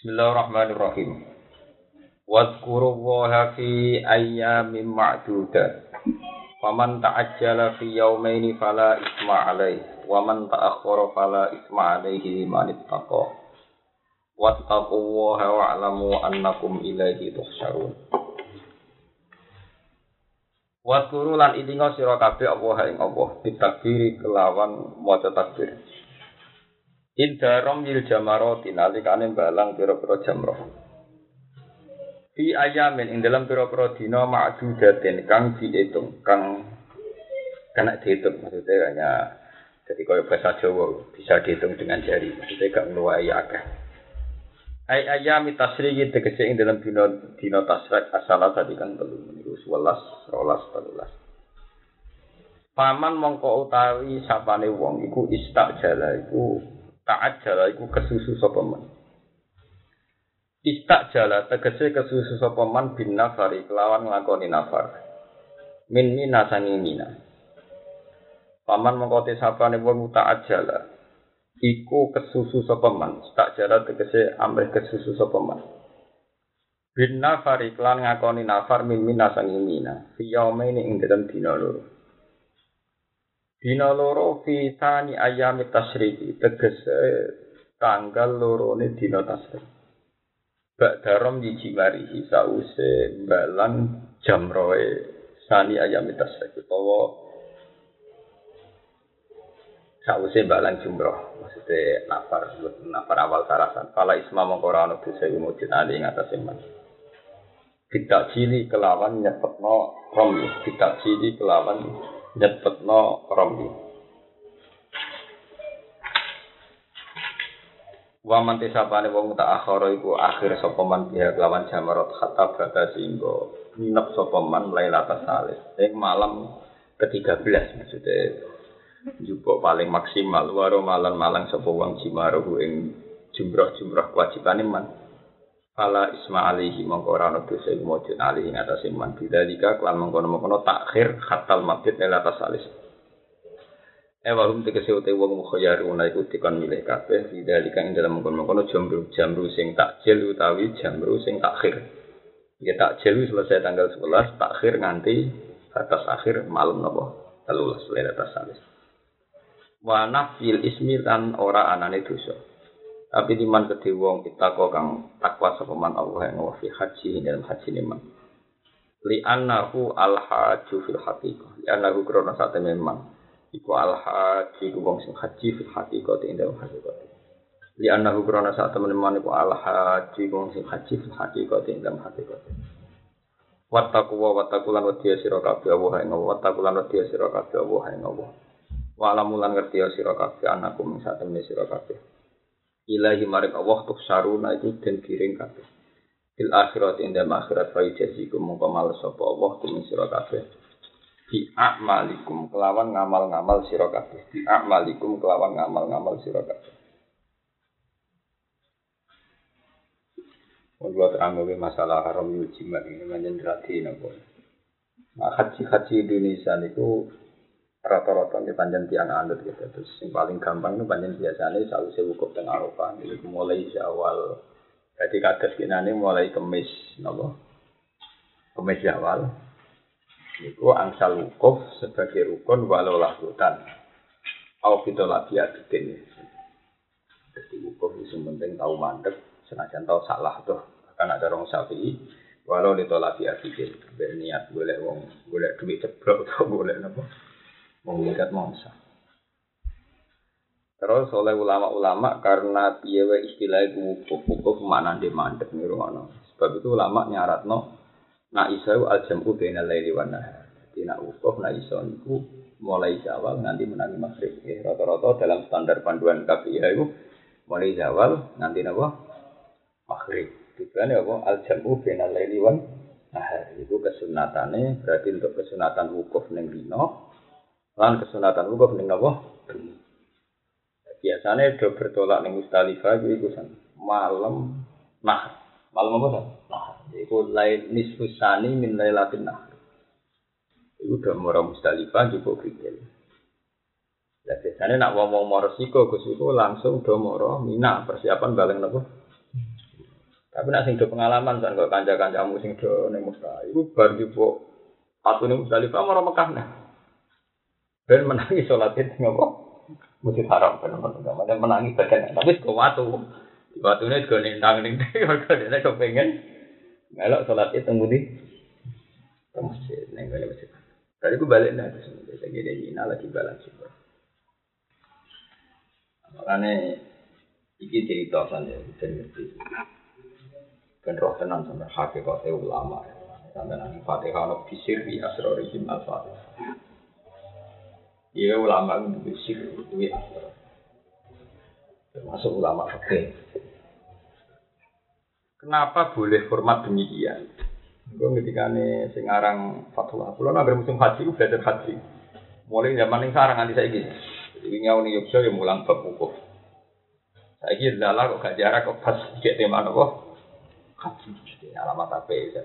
Bismillahirrahmanirrahim. Wadhkurullaha fi ayyamin ma'dudat. Faman ta'ajjala fi yawmaini fala isma alaih. Wa man ta'akhkhara fala isma alaihi liman ittaqa. Wattaqullaha wa'lamu annakum ilaihi tuhsyarun. Wadhkuru lan ilinga sira kabeh Allah ing Allah ditakbiri kelawan maca takbir. Indarom yil jamaroti nalikane balang pira-pira jamroh. Fi ayamin ing dalam pira-pira dina ma'dudatin kang diitung, kang kena dihitung maksudnya hanya jadi kalau bahasa Jawa bisa dihitung dengan jari maksudnya gak meluai akeh. Ay ayami tasriki tegese ing dalam dina dina tasrik asala tadi kan telu meniku 11 12 13. Paman mongko utawi sapane wong iku istajala iku taat jala iku kesusu sapa man. Istak jala tegese kesusu sapa man bin nafari kelawan nglakoni nafar. Min mina sangi mina. Paman mongko te sapane wong taat jala iku kesusu sapa man. Tak jala tegese amrih kesusu sapa man. Bin nafari kelan ngakoni nafar min mina sangi mina. Fi yaumaini ing dalem dina loro. Dina loro fi tani ayam tasriki tegese tanggal loro ne dina tasrik. Bak darom yiji marihi sause balang jamroe sani ayam tasrik utawa sause balang jumroh. Maksudnya nafar nafar awal sarasan. Pala isma mengkora ana dosa mujud ali ing atas iman. Kita cili kelawan nyepetno romi kita cili kelawan nyepetno rombi. Wa man tisapane wong tak akhara iku akhir sapa man biha kelawan jamarot hatta bata singgo nginep sapa man lailatul salis ing malam ke-13 maksudnya. Jupuk paling maksimal waro malam malang sapa wong jimaruhu ing jumrah-jumrah kewajibane man Fala isma alihi mongko ora ana dosa iku mujud alihi ing atase man bidzalika kelan mongkono-mongkono takhir khatal mabit ing atas salis. E walum tegese ute wong mukhayyaruna iku dikon milih kabeh bidzalika ing dalam mongkono-mongkono jamru jamru sing takjil utawi jamru sing takhir. Ya takjil selesai tanggal 11, takhir nganti atas akhir malam napa? 13 atas salis. Wa nafil ismi lan ora anane dosa. Tapi diman kedhe wong kita kok kang takwa sapa Allah yang wa fi haji dalam haji niman. Li annahu al haju fil haqiqah. Li annahu krona sate memang iku al haji ku wong sing haji fil haqiqah ing dalam haqiqah. Li annahu krona sate memang iku al haji ku wong sing haji fil haqiqah ing dalam haqiqah. Wattaku wa wattaku lan wadiya sira kabeh Allah ing Allah wattaku lan wadiya sira Allah ing Allah. Wa alamulan ngerti sira kabeh anakum ing ilahi maring Allah tuh saruna itu dan kiring kabeh. Fil akhirat inda akhirat fa yajazikum mongko males sapa Allah kum sira kabeh. Bi a'malikum kelawan ngamal-ngamal sira kabeh. Bi a'malikum kelawan ngamal-ngamal sira kabeh. Kalau terang masalah haram yujimat ini menjadi nopo. Nah, haji-haji Indonesia itu rata-rata di panjang tiang anut gitu. Terus yang paling gampang itu panjang biasanya saya wukuf tengah Arafah. Jadi mulai awal jadi kados ini mulai kemis, nopo kemis awal. Itu angsal wukuf sebagai rukun walau lahutan. Au kita lagi aditin. Jadi wukuf itu penting tahu mandek, senajan tahu salah tuh. Akan ada orang sapi, walau ditolak di aditin. Berniat boleh wong, boleh duit ceblok atau boleh nopo mengikat mangsa. Terus oleh ulama-ulama karena piye istilah itu wukuf-wukuf mana di mandek niru Sebab itu ulama nyaratno nak iso al jam'u bainal laili wan nahar. Jadi nak wukuf nak iso niku mulai zawal nanti menangi maghrib. Ya, rata-rata dalam standar panduan KPI itu mulai zawal nanti napa maghrib. Tujuannya apa? Al jam'u bainal laili wan nahar. Itu kesunatannya berarti untuk kesunatan wukuf ning dino Lan kesunatan wukuf ning napa? Biasanya do bertolak ning Mustalifah iku san malam nah. Malam apa san? Nah, iku lain nisfusani min lailatin nah. Iku do mara Mustalifah iku pikir. Ya biasanya nak ngomong mau resiko Gus iku langsung do mara Mina persiapan balen napa? Tapi nak sing do pengalaman kan kok kanca-kancamu sing do ning Mekah, iku bar dipo atune Musdalifah marang Mekah nah. Ben menangi salat itu ngopo? Masjid Haram ben men menangi badan tapi kok watu. Watune go nendang ning mergo dene kepengin melok salat itu ngudi ke masjid ning masjid. Tadi gue balik nih terus saya gini lagi balas sih. Makanya iki cerita saja dan ngerti. Ben roh tenan sampe hakikat ulama. Sampai nanti Fatihah ono bisir bi asrorihim al Fatihah. Iya ulama itu asror. Termasuk ulama fakir. Kenapa boleh format demikian? Gue ketika nih singarang fatwa, kalau nabi musim haji, belajar haji. Mulai zaman ini sekarang nanti saya gini. Jadi ngau nih Yogyakarta yang mulang bab wukuf. Saya kira lala kok gak jarak kok pas cek tema nopo haji. Alamat apa ya?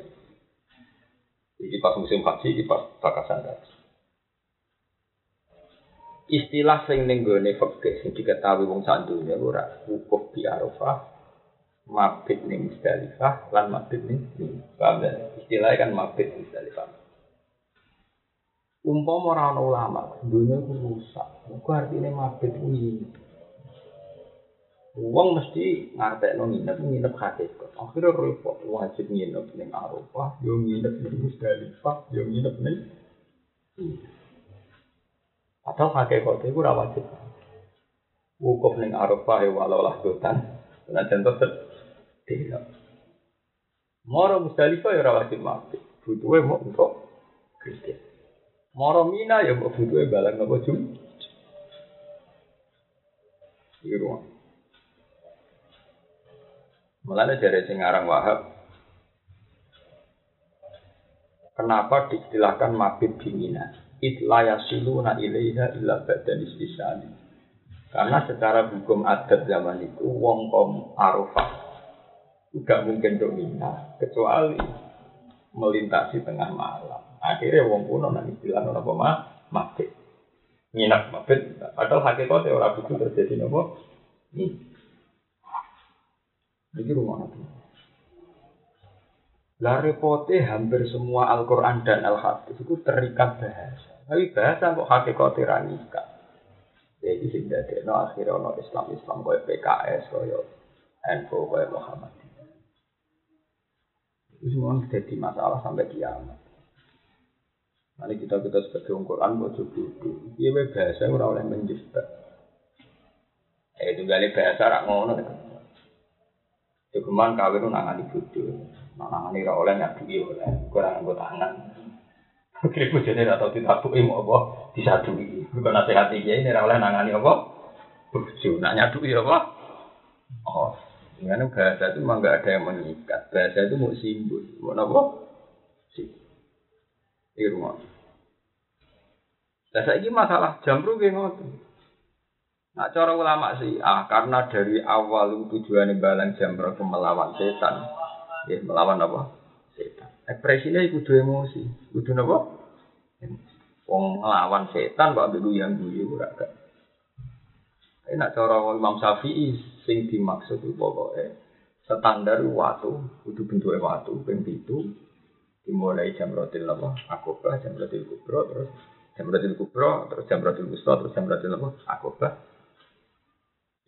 Jadi pas musim haji, pas bakasan haji. Istilah sing ning gone fikih sing diketahui wong sak donya ora wukuf di Arafah, mabit ning Musdalifah lan mabit ning paham Istilahnya kan mabit Musdalifah umpama ora ana ulama, dunia ku rusak. Iku artine mabit kuwi. Wong mesti ngartekno nginep nginep hakikat. Akhirnya repot wajib nginep ning Arafah, yo nginep ning Musdalifah, yo nginep ning Atau hakikat iku ora wajib. Wukuf ning Arafah ya walau lah dotan. Senajan tetep tidak. Moro Musdalifah ya ora wajib mabit. Butuhe mau untuk Kristen. Moro Mina ya mbok butuhe balang napa jum. Iki ruang. Mulane dari sing aran Wahab Kenapa diistilahkan mabit bimina? Itla yasiluna ilaiha illa badan istisali. Karena secara hukum adat zaman itu wong kom arafah tidak mungkin domina kecuali melintasi tengah malam. Akhirnya wong kuno nang istilah nopo mabit. Nginap mabit. Padahal hakikatnya orang itu terjadi nopo. Ini. Ini rumah nabi. Lah repote hampir semua Al-Quran dan Al-Hadis itu terikat bahasa. Tapi bahasa kok hakikatnya ranikat. Jadi sing no akhirnya no Islam Islam kaya PKS kaya NU kaya Muhammadiyah. Itu semua jadi masalah sampai kiamat. Nanti kita kita sebagai mau coba dulu. Iya bahasa orang oleh menjebak. Eh itu kali bahasa rak ngono. Cuman kawin itu nangani bodoh. Nangani rak oleh nyadui oleh kurang anggo tangan. Kira bojone ora tau ditabuki mau apa disadui. Bukan nasihat iki ini oleh nangani apa? Bojo nak nyadui apa? Oh, dengan bahasa itu memang ada yang mengikat. Bahasa itu mau simbol, mau apa? Simbol. Iki rumah. Lah saiki masalah jamru ki ngoten. Nah, cara ulama sih, ah karena dari awal tujuannya balang jamro melawan setan, ya melawan apa? Setan. Ekspresinya kudu emosi, kudu apa? Wong ngelawan setan, pak begitu yang guyu ora gak. Enak cara Imam Syafi'i sing dimaksud itu pokoknya standar waktu, kudu bentuknya waktu, ben itu dimulai jam rotil apa akobah jam rotil kubro terus jam rotil kubro terus jam rotil wusta terus jam rotil apa akobah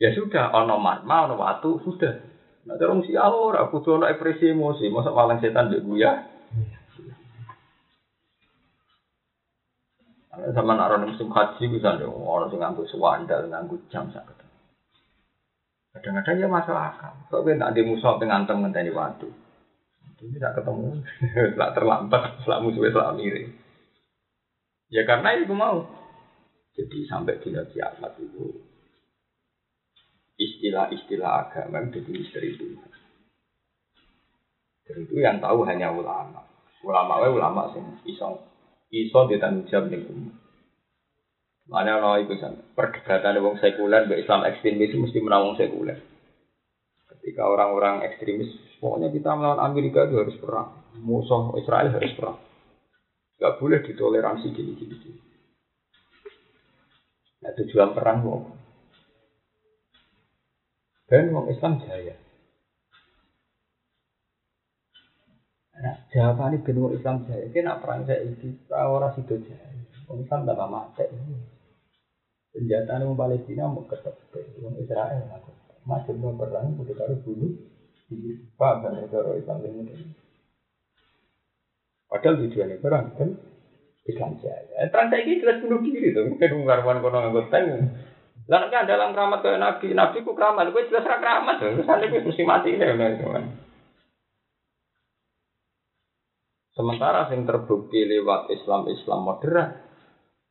ya sudah ono marma ono watu sudah nah terus si alor aku tuh ono ekspresi emosi. Masa malang setan dek ya sama naruh musim haji bisa dong orang sing nganggo sewandal nganggo jam sakit kadang-kadang ya masalah akal. Kok nanti di musuh dengan temen tadi waktu ini tidak ketemu, tidak terlambat, setelah musuhnya setelah miring. Ya karena itu mau. Jadi sampai di kiamat itu istilah-istilah agama jadi misteri Tuhan. Dan itu yang tahu hanya ulama. Ulama we ulama sing iso iso ditanggung jawab ning. Mana ono iku perdebatan wong sekuler mbek Islam ekstremis mesti menang sekuler. Ketika orang-orang ekstremis, pokoknya kita melawan Amerika itu harus perang. Musuh Israel harus perang. Gak boleh ditoleransi gini-gini. Nah, tujuan perang mau. Dan orang Islam jaya. Nah, jawabannya benua Islam jaya. Kena perang saya itu orang situ jaya. Orang Islam tak mati. Senjata orang Palestina mau ketep. Orang Israel aku. Macam mau perang, udah taruh bunuh. Pak, kan negara Islam ini. Padahal tujuannya perang kan Islam jaya. Perang saya ini jelas bunuh diri tuh. Mungkin ungkarwan kono nganggo tank. Lah nek dalam keramat kayak nabi, nabi ku keramat, gue jelas ra keramat. Terusane gue mesti mati ya Sementara yang terbukti lewat Islam-Islam modern,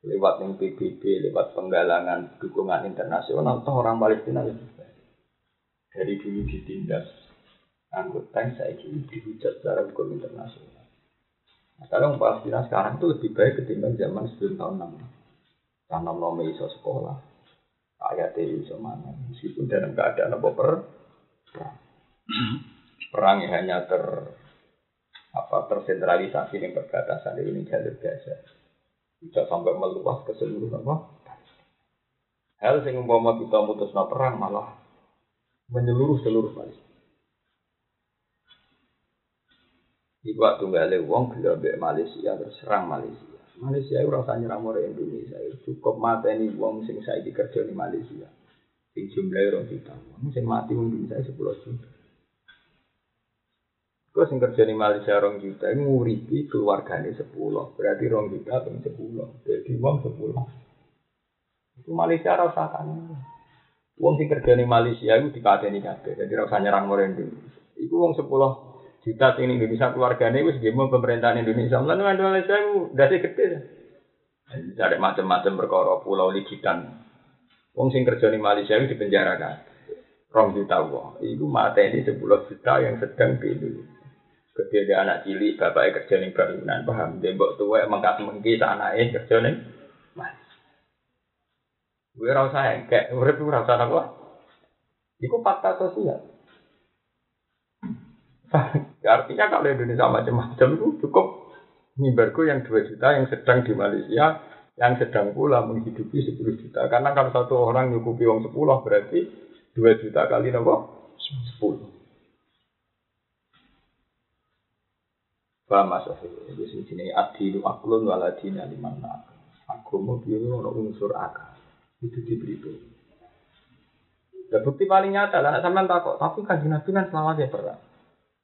lewat yang PBB, lewat penggalangan dukungan internasional, toh orang Palestina lebih baik. Dari dulu ditindas anggota saya ini dihujat secara hukum internasional. Nah, sekarang Palestina sekarang itu lebih baik ketimbang zaman sebelum tahun 6. Karena nomor iso sekolah, ayat itu mana? Meskipun dalam keadaan apa per perang yang hanya ter apa tersentralisasi di perbatasan ini jalur Gaza bisa sampai meluas ke seluruh apa? Hal yang umpama kita mutus perang malah menyeluruh seluruh Palestina Iku waktu nggak uang bila Malaysia terus serang Malaysia. Malaysia itu rasanya orang Indonesia. Cukup mata ini uang sing saya dikerja di Malaysia. Sing jumlah orang kita. Sing mati mungkin saya sepuluh juta. Kau sing kerja di Malaysia orang juta nguripi keluarganya sepuluh. Berarti orang juta pun sepuluh. Jadi uang sepuluh. Itu Malaysia rasakan. Uang sing kerja di Malaysia itu dikateni kabeh. Jadi rasanya orang Indonesia. Itu uang sepuluh juta sing Indonesia keluarganya wis gemo pemerintahan Indonesia. Mulane Indonesia itu dasi gede. Ada macam-macam perkara pulau ligitan. Wong sing kerja di Malaysia itu dipenjarakan. Rong juta wong. Itu mata ini sepuluh juta yang sedang di. Ketika dia anak cilik, bapaknya kerja di bangunan, paham? Dia mbok tua mengkat mengki anaknya kerja di Malaysia. Gue rasa kayak, gue rasa apa? Itu fakta sosial. Artinya kalau Indonesia macam-macam itu cukup mimbarku yang 2 juta yang sedang di Malaysia yang sedang pula menghidupi 10 juta. Karena kalau satu orang nyukupi uang 10 berarti 2 juta kali nopo 10. Paham mas Jadi sini adilu aklun waladina liman Aku mau bilang ono unsur akal. Itu diberi itu. Ya bukti paling nyata lah, sampean takut. Tapi kan Nabi kan selama dia perang.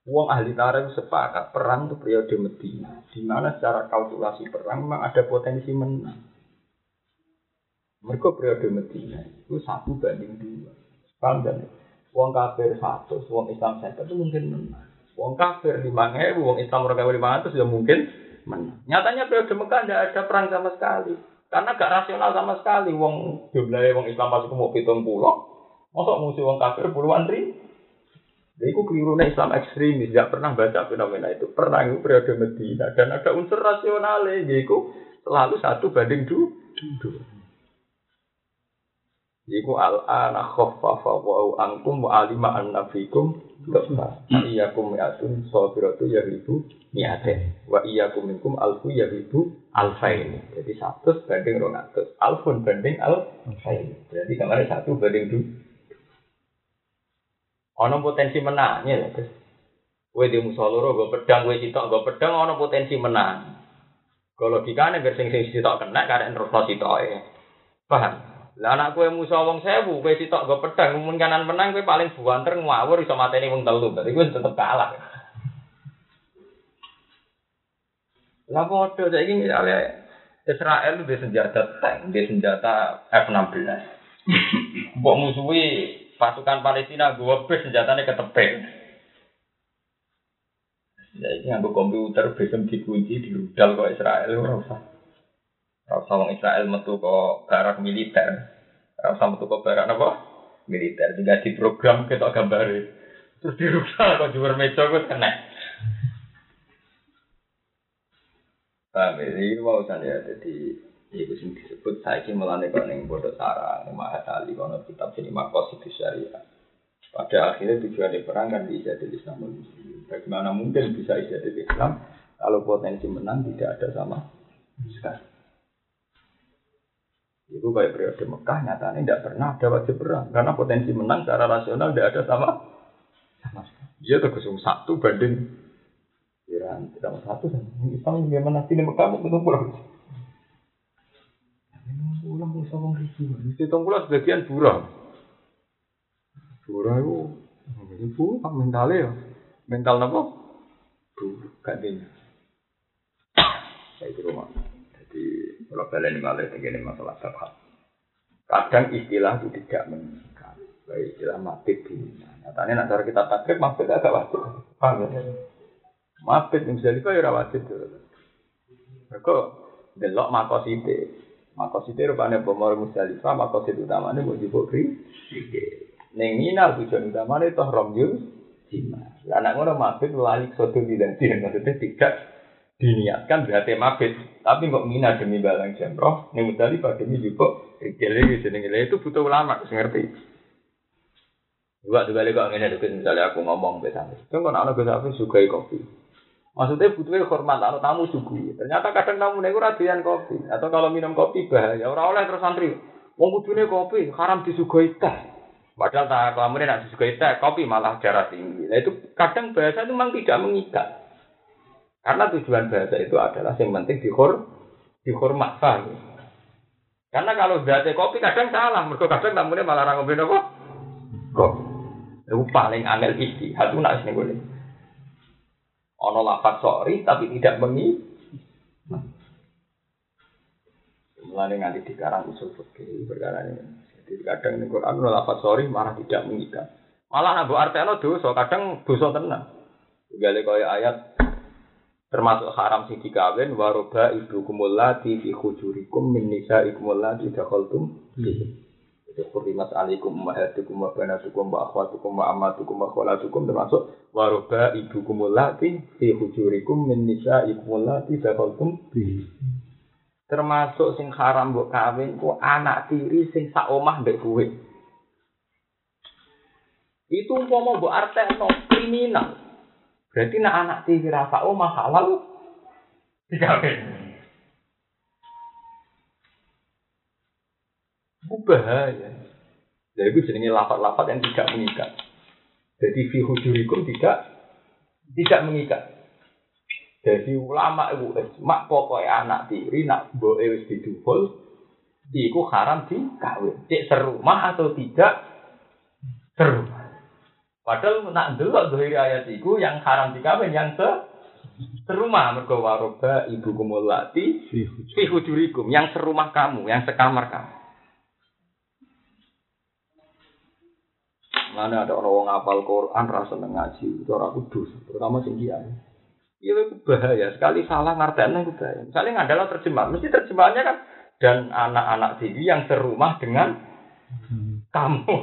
Wong ahli tarikh sepakat perang itu periode Medina, di mana secara kalkulasi perang memang ada potensi menang. Mereka periode Medina itu satu banding dua. Paham dan Wong kafir satu, wong Islam satu itu mungkin menang. Wong kafir lima ribu, wong Islam mereka lima ratus ya mungkin menang. Nyatanya periode Mekah tidak ada perang sama sekali, karena gak rasional sama sekali. Wong jumlahnya wong Islam masuk mau hitung pulau, masuk musuh wong kafir puluhan ribu. Jadi itu keliru Islam ekstremis, tidak pernah baca fenomena itu. Pernah itu periode Medina dan ada unsur rasional itu selalu satu banding dua. Iku al-ana khaffafa wa angkum wa alima anna fikum dosa. Iyakum mi'atun sabiratu yahibu mi'aten. Wa iyakum minkum alfu yahibu alfain. Jadi satu banding ronatus. Alfun banding alfain. Jadi kemarin satu banding dua. Ono potensi menangnya ya, terus. Kue di musoloro, gue pedang, gue sitok, gue pedang, ono potensi menang. Kalau logikanya biar sing sing sitok kena, terus sitok ya. Paham? Lah anak kue musuh wong sewu, kue sitok gue pedang, mungkin kanan menang, kue paling buanter ngawur, iso mateni wong telu, berarti gue tetep kalah. Lah saya ini misalnya Israel itu senjata tank, dia senjata F-16. Mbok musuhi pasukan Palestina gue bes senjatanya ketepek. Ya ini nganggo komputer besem dikunci di rudal kok Israel ora usah. Ora usah wong Israel metu kok barak militer. Ora usah metu kok barak apa? Militer juga di program kita gambare. Terus di rudal kok juwer meja kok kena. Paham ya? Ini mau ya, jadi itu sing disebut saya ini melane kau neng bodoh sarang, neng mahatali kono kitab sini makos itu syariah. Pada akhirnya tujuan perang kan di jadi Islam. Bagaimana mungkin bisa jadi Islam kalau potensi menang tidak ada sama sekali. Itu baik periode Mekah nyatanya tidak pernah ada wajib perang karena potensi menang secara rasional tidak ada sama sama sekali. Dia tergusung satu banding. Ya pikiran tidak satu dan Islam sih nih kamu ketemu pulang pulang bisa ngomong ribu mesti tunggu sebagian buram buram itu itu mentalnya ya. Mental apa bu gak dia saya rumah jadi kalau kalian malah ini masalah sabhat kadang istilah itu tidak mengikat baik istilah mati dunia nyatanya nanti kita takrib mati agak wajib? Paham ya? Mabit yang bisa ya tuh. Mereka delok makosite. Makosite rupanya bomor musdalifah, makosit utamanya mau dibukri. Neng minal tujuan utamanya itu romjul jima. Anak ngono mabit lalik soto tidak tidak maksudnya tidak diniatkan berarti mabit. Tapi kok mina demi balang jemroh, neng musdalifah demi jubuk. Kele jenenge itu butuh ulama, ngerti. Juga juga kok ngene misalnya aku ngomong besan. Itu kan anak sampai suka kopi. Maksudnya butuhnya hormat, atau tamu sugu. Ternyata kadang tamu nego radian kopi. Atau kalau minum kopi bahaya. Orang oleh terus santri. Wong butuhnya kopi, haram disuguhi teh. Padahal tak kamu nak disuguhi teh, kopi malah darah tinggi. Nah itu kadang bahasa itu memang tidak mengikat. Karena tujuan bahasa itu adalah yang penting dihor, dihormat? Karena kalau berarti kopi kadang salah, mereka kadang tamunya malah apa? Kopi. Itu paling angel istihad, itu nak sini boleh. Ono lafat sorry tapi tidak mengi. Mulai nganti di karang usul fikih perkara ini. Jadi kadang ini Quran ono lafat sorry malah tidak mengikat. Malah nabu arteno dosa, kadang dosa tenang. Gale kaya ayat termasuk haram sing dikawin waroba ibu kumulati fi khujurikum min nisaikum allati dakhaltum itu kurimat alikum mahatukum wa banatukum wa akhwatukum wa amatukum wa kholatukum termasuk waroba ibu kumulati fi hujurikum min nisa ikumulati dakoltum termasuk sing haram mbok kawin ku anak tiri sing sak omah mbek kowe itu umpama mbok artekno kriminal. Berarti nak anak tiri rasa omah halal. Dikawin Itu bahaya. Jadi itu jenenge lapat-lapat yang tidak mengikat. Jadi fi hujurikum tidak tidak mengikat. Jadi ulama itu mak pokoknya anak tiri nak boe wis didukul iku haram dikawin. Cek serumah atau tidak serumah. Padahal nak delok dohiri ayat itu yang haram dikawin yang se serumah mergo waroba ibu kumulati fi hujurikum yang serumah kamu, yang sekamar kamu. Mana ada orang ngapal Quran rasa ngaji, itu orang kudus, terutama sing. Iya itu bahaya sekali salah ngartiannya itu bahaya. Misalnya adalah terjemah, mesti terjemahannya kan dan anak-anak tinggi yang serumah dengan kamu.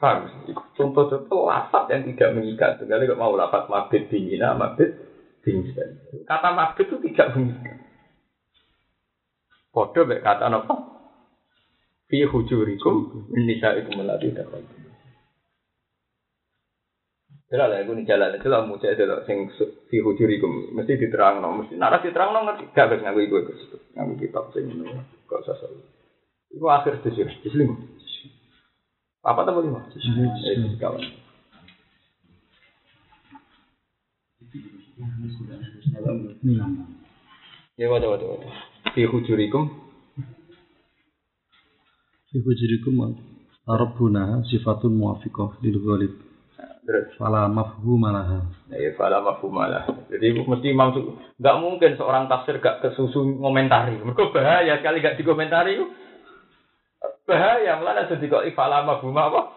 Harus contoh-contoh lafat yang tidak mengikat. Sekali kalau mau lafat mabit dingin, mabit dingin. Kata mabit itu tidak mengikat. Podo mek kata napa? Fi hujurikum min nisaikum allati dakhaltum. Jelas lah, nih jalan itu lah muncul itu lah, sing fi hujurikum mesti diterang no, mesti nara diterang no ngerti gak bisa nganggu ibu itu, nganggu kitab sing ini, gak usah selalu. Iku akhir itu sih, lima. Apa tahu lima? Eh, kawan. Ya, waduh, waduh, waduh. Fi hujurikum Fi hujurikum Rabbuna sifatun muafiqah lil ghalib. Terus Fala mafhum laha. ya fala mafhum lah. Jadi mesti maksud nggak mungkin seorang tafsir gak kesusu ngomentari. Mereka bahaya sekali gak dikomentari. Bahaya malah jadi kok ifala mafhum apa?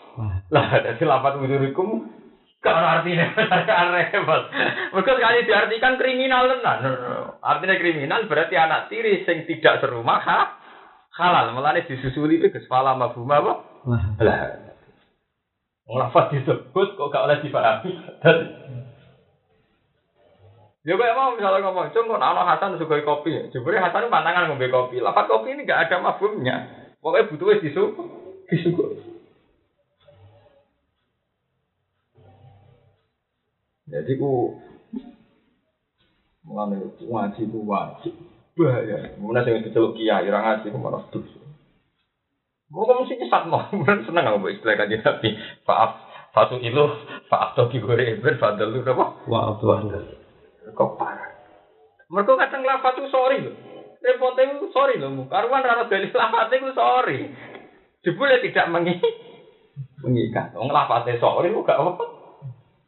Lah jadi lapat hujurikum Ada artinya, repot. Mereka sekali diartikan kriminal tenan. Artinya kriminal berarti anak tiri sing tidak serumah ha? halal. Mulane disusuli itu kesepala mabuma apa? Lah. Lafaz disebut kok gak oleh dipahami. Ya kayak mau misalnya ngomong, cung kok anak Hasan suka kopi. Jebule Hasan pantangan ngombe kopi. Lafaz kopi ini gak ada mafhumnya. Pokoknya butuhnya disuguh. Disuguh. Jadi ku mulane ngaji ku wajib. Bahaya. Mulane sing diceluk kiai ora ngaji ku malah dosa. Mau kamu sih nyesat mau, bukan seneng aku istilah kaji tapi maaf Fatu ilu fakto digore ibn fadl lu apa? Wa abduhu. Kok parah. Mereka kadang lafat itu sorry lho. Repotnya itu sorry lho. Karuan rana dari lafat itu sorry. Jebule tidak mengi mengikat. Wong lafate sorry gak apa.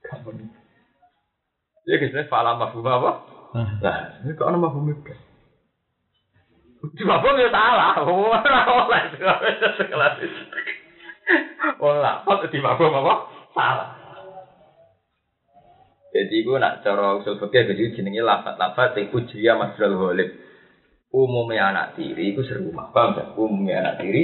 Gak. Ya kisahnya fala mafhum apa? Nah, ini kok ana mafhum itu. Di mafhum ya salah. Ora oleh sekelas itu. Wong lafat di mafhum apa? Salah. Jadi gue nak cara usul fikih jadi jenenge lafat-lafat sing ujriya masdar ghalib. Umumnya anak tiri iku serumah. Paham gak? Umumnya anak tiri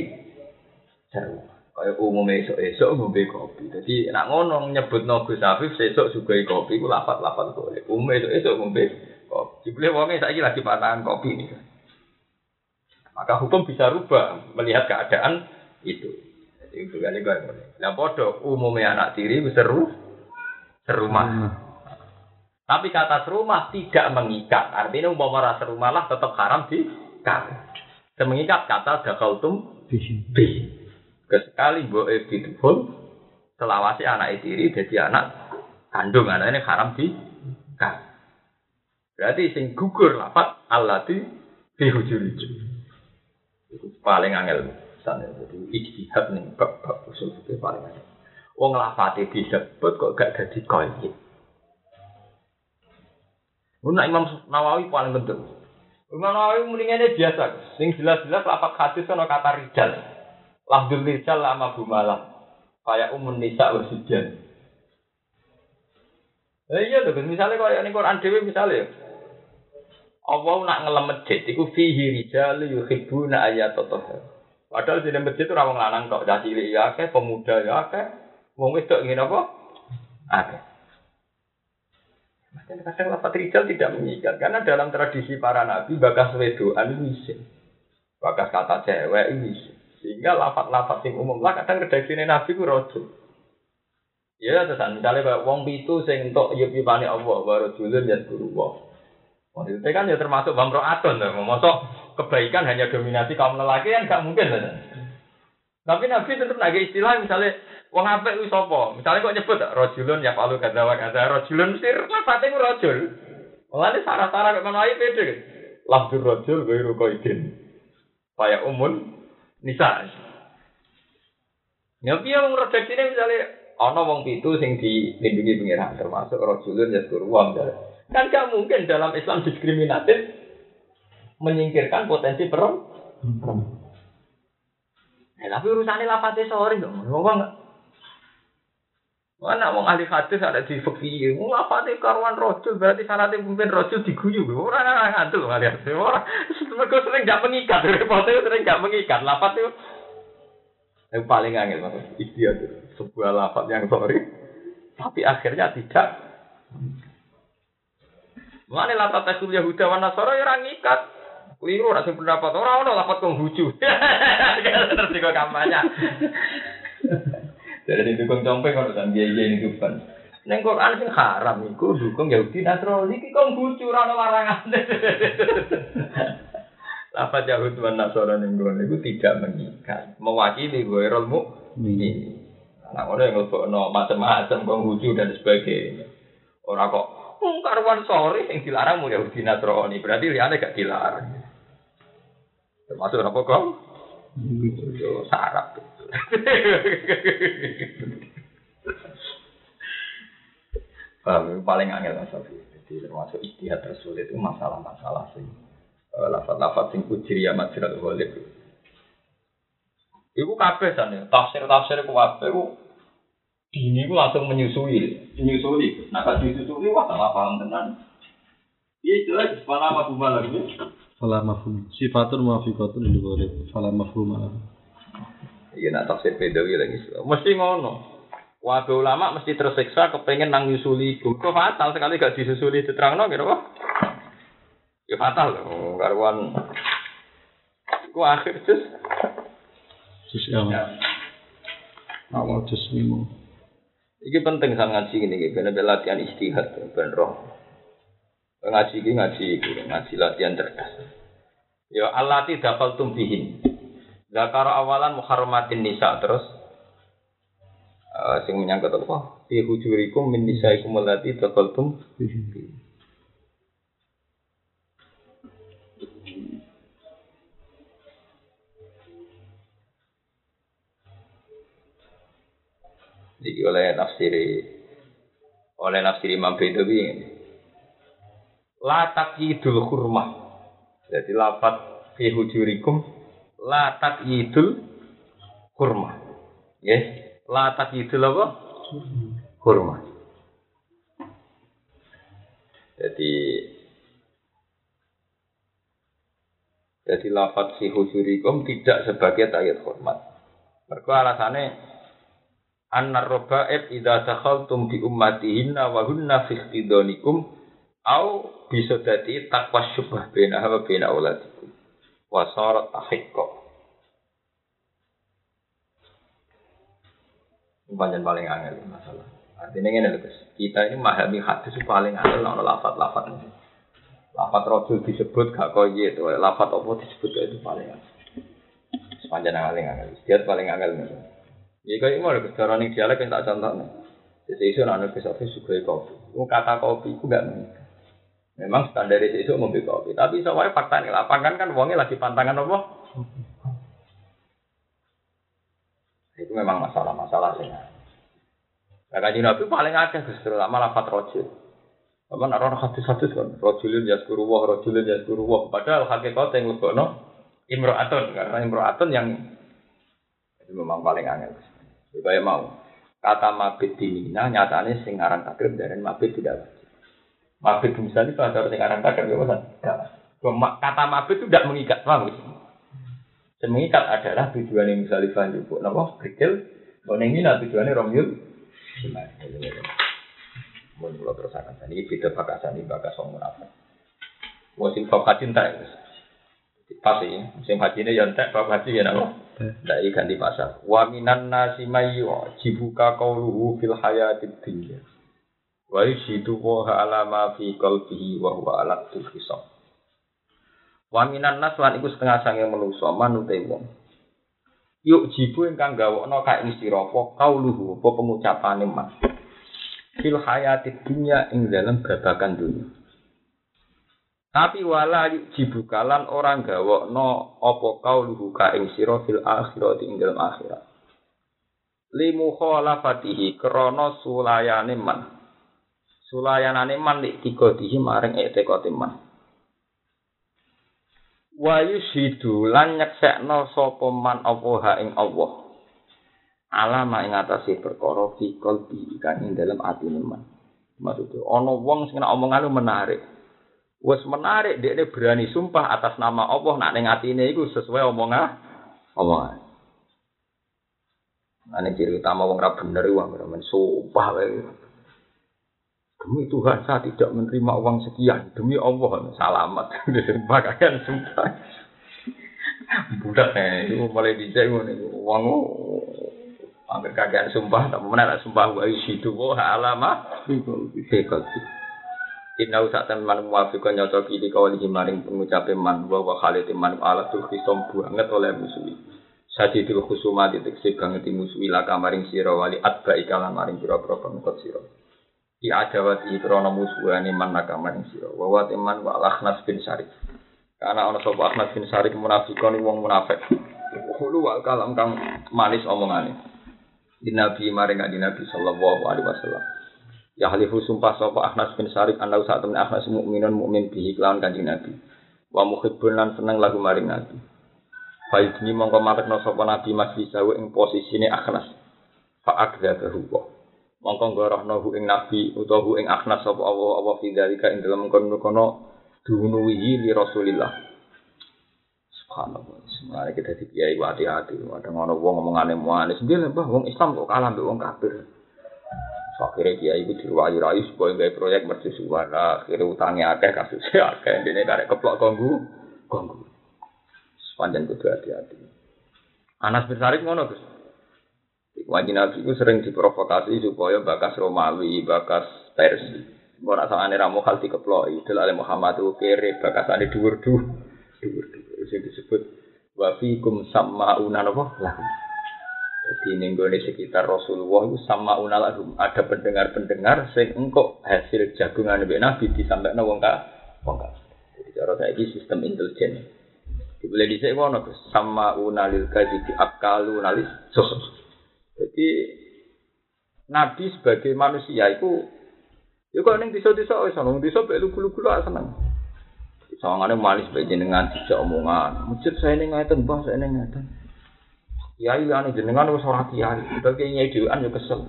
serumah. Kayak umumnya esok-esok ngombe kopi. Jadi nak ngono nyebut Gus Afif sesuk sugai kopi iku lafat-lafat ghalib. Umumnya esok-esok ngombe kopi. Jebule wonge saiki lagi panahan kopi nih. Maka hukum bisa rubah melihat keadaan itu. Jadi itu kali gue Nah podo umumnya anak tiri seru serumah. nah, Tapi kata serumah tidak mengikat. Artinya umpama rasa serumah lah tetap haram di Semengikat kata dakaltum bihi. bi. Kesekali mbok bidhul selawasi anak tiri jadi anak kandung anak ini haram di Berarti sing gugur lafat allati bihujuri. Itu paling angel sana. Jadi ijtihad nih bab bab usul itu paling angel. Wong lafate disebut kok gak jadi qaid. Nah Imam Nawawi paling penting. Imam Nawawi mendingannya biasa. Sing jelas-jelas lapak hadis ono kata rijal. Lafdul rijal lama bumalah. Kayak umun nisa wasibyan. Eh iya tuh, misalnya kalau ini Quran Dewi misalnya, Allah nak ngelem masjid, itu fihi rijal yuhibbuna ayat Padahal di masjid itu rawang lanang tok, caci cilik ya akeh, pemuda ya akeh, wong wedok ngene apa? Akeh. Makanya kadang lafat rijal tidak mengikat karena dalam tradisi para nabi bakas wedoan itu isin. Bakas kata cewek itu isin. Sehingga lafat-lafat yang umum lah kadang redaksine nabi ku rojo. Ya terusan misalnya kayak wong pitu sing entuk yup yupane Allah baru julun ya guru. Wong itu kan ya termasuk bamro aton lah. Mosok kebaikan hanya dominasi kaum lelaki kan gak mungkin lah. Tapi Nabi tetap lagi istilah misalnya wong apik ku sapa? Misalnya kok nyebut rajulun ya palu kadza wa kadza rajulun mesti lafate ku rajul. Mulane sarah-sarah kok ngono ae pede. Lafdur rajul ghairu qaidin. Kaya umun nisa. Ya piye wong redaksine misalnya ana wong pitu sing dilindungi pengiran termasuk rajulun ya wong Kan gak mungkin dalam Islam diskriminatif menyingkirkan potensi perempuan. Eh, tapi urusannya lafate sorry dong. Enggak. Mana wong ahli hadis ada di fikih, wong lafate karuan rojul berarti syaratnya pemimpin rojul diguyu. Ora ngantuk ahli hadis. Ora mergo sering gak mengikat, repote sering gak mengikat. Lafat itu yang paling angel mas, istiadat itu sebuah lafat yang sorry, tapi akhirnya tidak. Mana lafat tasul Yahuda wa Nasara ya orang ikat. Keliru ora pendapat ora ono lafat Konghucu. Terus juga kampanye. Jadi ini dukung compeng kalau kan dia ini dukung. Neng Quran sing haram iku dukung Yahudi Nasrani iki Konghucu ora ono larangan. Lafat Yahud wa Nasara ning kono iku tidak mengikat, mewakili ghairul mukmin. Nah, ono yang ngelbokno macam-macam Konghucu dan sebagainya. Ora kok Wong karuan sore yang dilarang mau Yahudi Nasrani, berarti liane gak dilarang. Termasuk apa kok? Yo sarap. Paham, paling angel Mas. Jadi termasuk istihad tersulit itu masalah-masalah sing eh, lafat-lafat sing ujriya majrat ghalib. Iku kabeh sana, tafsir-tafsir ku kabeh ku dini ku langsung menyusui, menyusui. Nah, kalau disusui wah salah paham tenan. Iya jelas, kepala apa? Fala mafhum. Sifatun muafiqatun lil ghalib. Fala mafhum. Iya nak tafsir Bedawi lagi. Mesti ngono. Wabe ulama mesti tersiksa kepengen nang nyusuli iku. Kok fatal sekali gak disusuli diterangno kira apa? Ya fatal loh, karuan. Ku akhir terus. Sus ya. Awal jus mimo. Iki penting sang ngaji ini, iki ben ben latihan istihad ben roh. Ngaji iki ngaji iki, ngaji latihan cerdas. Ya allati dafaltum bihin. Zakar awalan muharramatin nisa terus Eh, sing menyangkut apa? Fi hujurikum min nisaikum allati taqaltum Jadi oleh nafsiri oleh nafsiri Imam Bedawi ini. La taqyidul hurmah. Jadi lafat fi hujurikum la taqyidul hurmah. Yes, la taqyidul apa? Hurmah. Jadi jadi lafat fi hujurikum tidak sebagai tayyid hormat. Mereka alasannya annar roba'ib idza dakhaltum bi ummatihinna wa hunna fi ikhtidanikum au bisa dadi takwa syubah bena wa bena auladikum wa sarat ahiqqa Panjang paling angel masalah. Artinya ini lho, kita ini memahami hadis paling angel ono lafat-lafat ini. Lafat rojul disebut gak koye itu, lafat apa disebut itu paling angel. Sepanjang angel angel, dia paling angel. Ya kayak mau ada cara nih dialek tak contoh. Jadi isu anak bisa suka kopi. Mau kata kopi itu gak nih. Memang standar itu ngombe kopi. Tapi soalnya fakta nih lapangan kan uangnya lagi pantangan apa? Itu memang masalah-masalah sih. Nah, kaji Nabi paling akeh justru lama lafat rojul. Apa nak orang hadis-hadis kan? Rojulun yaskuru wah, rojulun yaskuru wah. Padahal hakikat yang lebih no imro'atun. Karena imro'atun yang itu memang paling angel. Supaya mau. Kata mabit di Mina nyatanya sing aran takrib dari mabit tidak. Mabit misalnya kalau ada sing aran takrib ya Cuma kata mabit itu tidak mengikat, paham gitu? Dan mengikat adalah tujuan yang misalnya juga, napa? Kecil, kalau ini tujuannya Romyul. Mun kula terus akan beda bakasan ini bakas wong munafik. Wong sing bakat cinta ya. Pas ini, musim haji ini yang tak bapak haji ya napa? Dai ganti pasar. Wa minan nasi mayu jibuka qauluhu fil hayatid dunya. Wa yusidu wa ala ma fi qalbihi wa huwa ala hisab. Wa minan nas lan iku setengah sange manusa manute wong. Yuk jibu ingkang gawokno kae ing sira apa qauluhu apa pengucapane mas. Fil hayatid dunya ing dalam babakan dunia. Tapi wala jibukalan orang gawokno apa kauluhu ka ing sira fil akhirat ing dalam akhirat. Limu khalafatihi krana sulayane man. Sulayanane man lik tikodihi maring etekote man. Wa yushidu lan nyeksekno sapa man apa ha ing Allah. Alama ing atase perkara fi qalbi kang ing dalam atine man. Maksudnya ana wong sing omongan menarik. Wes menarik dia berani sumpah atas nama Allah nak ning atine iku sesuai omongan omongan. Ini ciri utama wong ra bener wong men sumpah wae. Demi Tuhan saya tidak menerima uang sekian. Demi Allah salamat. Sumpah kalian sumpah. Budak nih, itu mulai dijak ngono uang Angger kagian sumpah, tak mana sumpah wa isidu wa alama fikol. Inna usak teman muafiqan nyocoki di kawali maring pengucape man wa wa khalid man ala tuh kisom banget oleh musuhi. Sajidul khusuma diteksi banget di musuhi laka maring sira wali atba ikalan maring pira-pira pengikut sira. Ki adawati krana musuhane man naka maring sira. Wa wa teman wa akhnas bin syarif. Karena ana sapa Ahmad bin Syarif munafikon wong munafik. Kulo wal kalam kang manis omongane. Di Nabi maring di Nabi sallallahu alaihi wasallam. Ya halifu sumpah sapa Ahnas bin Syarif anda saat temen Ahnas mukminun mukmin bihi kelawan kanjeng Nabi. Wa muhibbun lan seneng lagu maring Nabi. Faidni mongko marekno sapa Nabi masih sawu ing posisine Ahnas. Fa akdzabahu wa. Mongko ngorohno hu ing Nabi utawa hu ing Ahnas sapa Allah Allah fi dzalika ing dalem kono-kono dunuwihi li Rasulillah. Subhanallah. Sebenarnya kita di kiai hati-hati. Kadang ono wong ngomongane muanis. Dia mbah wong Islam kok kalah mbek wong kafir. akhirnya dia itu diwayu-rayu supaya nggak proyek mercusuan akhirnya utangnya akeh kasusnya akeh ini karek keplok konggu konggu sepanjang itu hati-hati Anas bin Sarik ngono Gus Wajib Nabi itu sering diprovokasi supaya bakas Romawi, bakas Persia. Mau rasa aneh ramu hal dikeploi, oleh Muhammad itu kere, bakas aneh dhuwur dhuwur, dhuwur dhuwur. Itu disebut wafikum sama unan apa? Lah. Jadi nenggone sekitar Rasulullah itu sama unalahum ada pendengar-pendengar sing engkau hasil jagungan Nabi Nabi disampaikan wong ka wong ka. Jadi cara ini sistem intelijen. Boleh dhisik ngono Gus, sama unalil kadhibi akalu nalis sosok. Jadi Nabi sebagai manusia itu ya kok ning desa-desa wis ana desa mek lugu-lugu lah seneng. Sawangane manis bae jenengan dijak omongan. Masjid saya ning ngaten, Mbah, saya ning ngaten. Kiai liane jenengan wis ora kiai, udah kiai nyai dhewean yo kesel.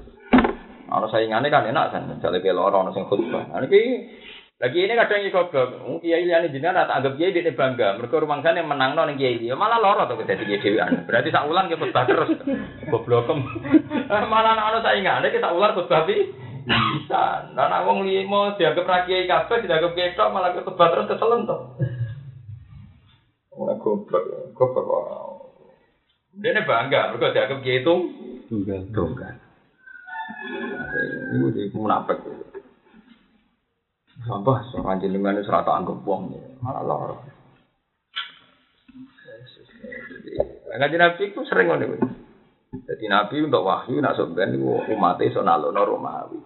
Ana saingane kan enak kan, misale ke loro ana sing khutbah. Iki lagi ini kadang iki goblok. Kiai liane jenengan tak anggap kiai dene bangga. Mergo rumangsane menangno ning kiai dia, malah loro to dadi kiai dhewean. Berarti sak wulan ke khutbah terus. Goblokem. malah ana saingane ki sak wulan khutbah pi bisa. Lah nek wong limo dianggap ra kiai kabeh dianggap kiai tok malah khutbah terus keselen to. Ora goblok, goblok. Dia bangga, mereka dianggap kiai itu Tunggal. tunggal. Ini di munafik. Sampah seorang jenengan itu serata anggap wong malah lor. Ngaji Nabi itu sering ngono. Jadi Nabi untuk wahyu nak sampean niku umate iso nalono Romawi.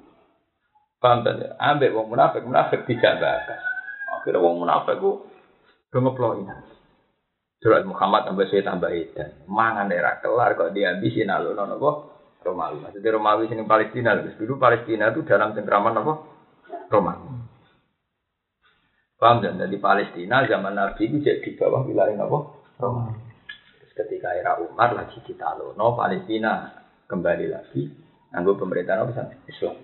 Paham ta ya? Ambek wong munafik, munafik tidak bakas. Akhirnya wong munafik ku do ngeploki. Surat Muhammad sampai saya tambah edan. Mangan daerah kelar kok dihabisi nalono napa? Romawi. Maksudnya Romawi sini Palestina. Terus dulu Palestina itu dalam cengkraman apa? Romawi. Paham dan Jadi Palestina zaman Nabi itu jadi di bawah wilayah apa? Romawi. Terus ketika era Umar lagi ditalono Palestina kembali lagi nganggo pemerintahan apa? Islam.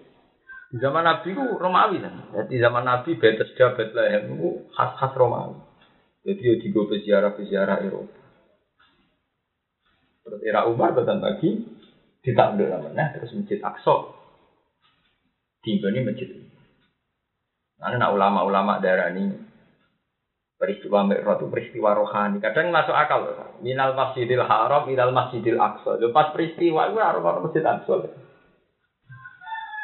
Di zaman Nabi itu Romawi kan. Jadi zaman Nabi Bethesda Bethlehem itu khas-khas Romawi. Jadi ya digo peziarah-peziarah Eropa. Terus era Umar betul lagi ditakluk namanya terus masjid Aqsa. Tiba ini masjid. Nah, nak ulama-ulama daerah ini peristiwa Mi'raj itu peristiwa rohani. Kadang masuk akal. Minal Masjidil Haram, minal Masjidil Aqsa. Pas peristiwa itu harus ada masjid Aqsa.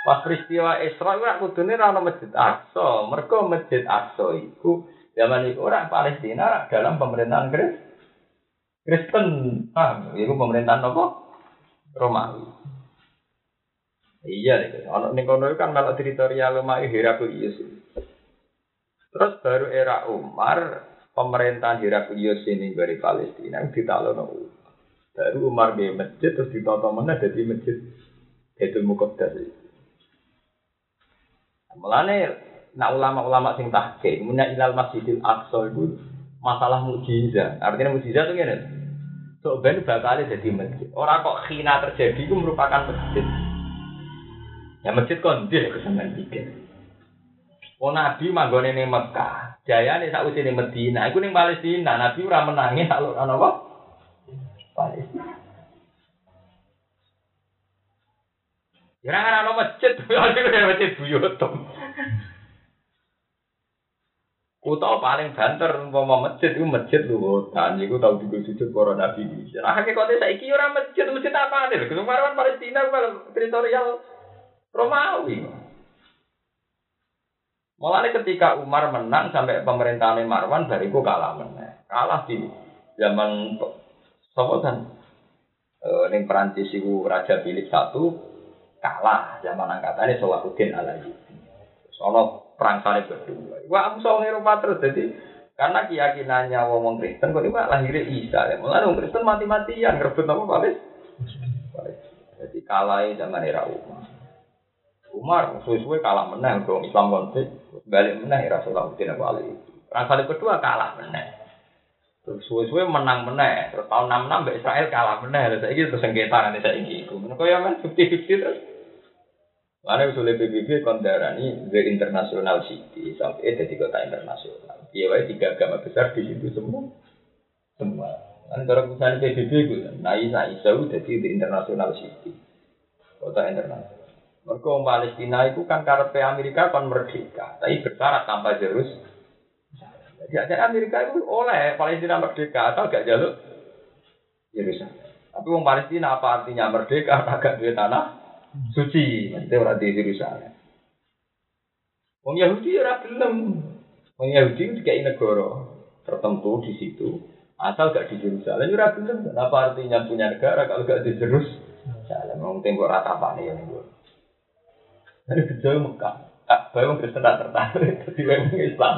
Pas peristiwa Isra itu aku ra ono masjid Aqsa. Mergo masjid Aqsa itu zaman itu orang Palestina dalam pemerintahan Kristen. Kristen, itu pemerintahan apa? Romawi. Iya, nih. Ono ning kono kan malah teritorial Romawi Heraklius. Terus baru era Umar, pemerintahan Heraklius ini dari Palestina ditalono Umar. Baru Umar di masjid terus ditata mana jadi masjid Baitul Muqaddas. Mulane nak ulama-ulama sing tahqiq, munya ilal Masjidil Aqsa itu masalah mukjizat. Artinya mukjizat itu ngene. So ben bakal jadi masjid. Orang kok khina terjadi itu merupakan masjid. Ya masjid kon dia kesenangan bikin. Oh Nabi manggone ning Mekah, jayane sak usine Medina, iku ning Palestina, Nabi ora menangi alur ana apa? Palestina. Ya ora ana masjid, ada masjid buyutum. Utawa paling banter umpama masjid itu masjid luhutan, iku tau digo sujud para nabi. Nah hakikate saiki ora masjid, masjid apa nih? Kemarin Palestina kalau teritorial Romawi. Mulai ketika Umar menang sampai pemerintahan Marwan bariku kalah menang. Kalah di zaman Sopo kan e, ning Perancis iku Raja Philip satu kalah zaman angkatannya Salahuddin Alayubi. Sono perang salib kedua. Wah, aku soal Eropa terus jadi karena keyakinannya wong Kristen kok ini lahirnya Isa ya. Mulai wong Kristen mati-matian ngerebut apa Palis? Jadi kalah zaman era Umar. Umar suwe-suwe kalah menang dong Islam konflik balik menang ya Salahuddin Alayubi. Perang salib kedua kalah menang. Terus suwe-suwe menang menang. Terus tahun 66 Mbak Israel kalah menang. Terus saya terus sengketa nanti saya ini. Kau ya kan 50-50 terus. Karena usulnya PBB kondarani the international city sampai jadi kota internasional. Iya, tiga agama besar di situ semua. Semua. Kan kalau misalnya PBB itu, Isa Isa jadi the international city, kota internasional. Mereka orang Palestina itu kan karena Amerika kan merdeka, tapi bersyarat tanpa Jerus. Jadi Amerika itu oleh Palestina merdeka atau gak jaluk Yerusalem. Tapi orang Palestina apa artinya merdeka? Agak duit tanah suci, maksudnya orang di Yerusalem. Yahudi ora gelem. Wong Yahudi kayak negara tertentu di situ. Asal gak di Yerusalem ora. Apa artinya punya negara kalau gak di Yerusalem? Wong tembok rata apa nih gue. Dari sejauh Mekah, Kak Bayu Kristen tak tertarik, jadi wong Islam.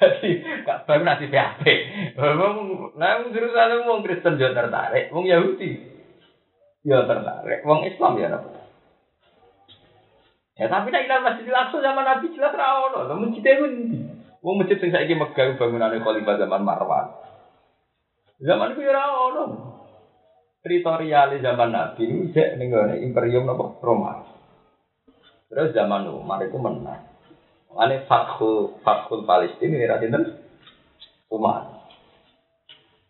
Jadi Kak Bayu nasi PHP. Wong, nah Yerusalem wong Kristen juga tertarik, wong Yahudi ya tertarik, wong Islam ya apa? Ya tapi nak ilang masjid Aqsa zaman Nabi jelas ra ono, lho masjid itu ndi? Wong masjid sing saiki Mekah bangunane Khalifah zaman Marwan. Zaman itu ya ra ono. Teritorial zaman Nabi cek ning Imperium apa? Roma. Terus zaman Umar itu menang. Ane Fathul Fathul Palestina ini radinten Umar.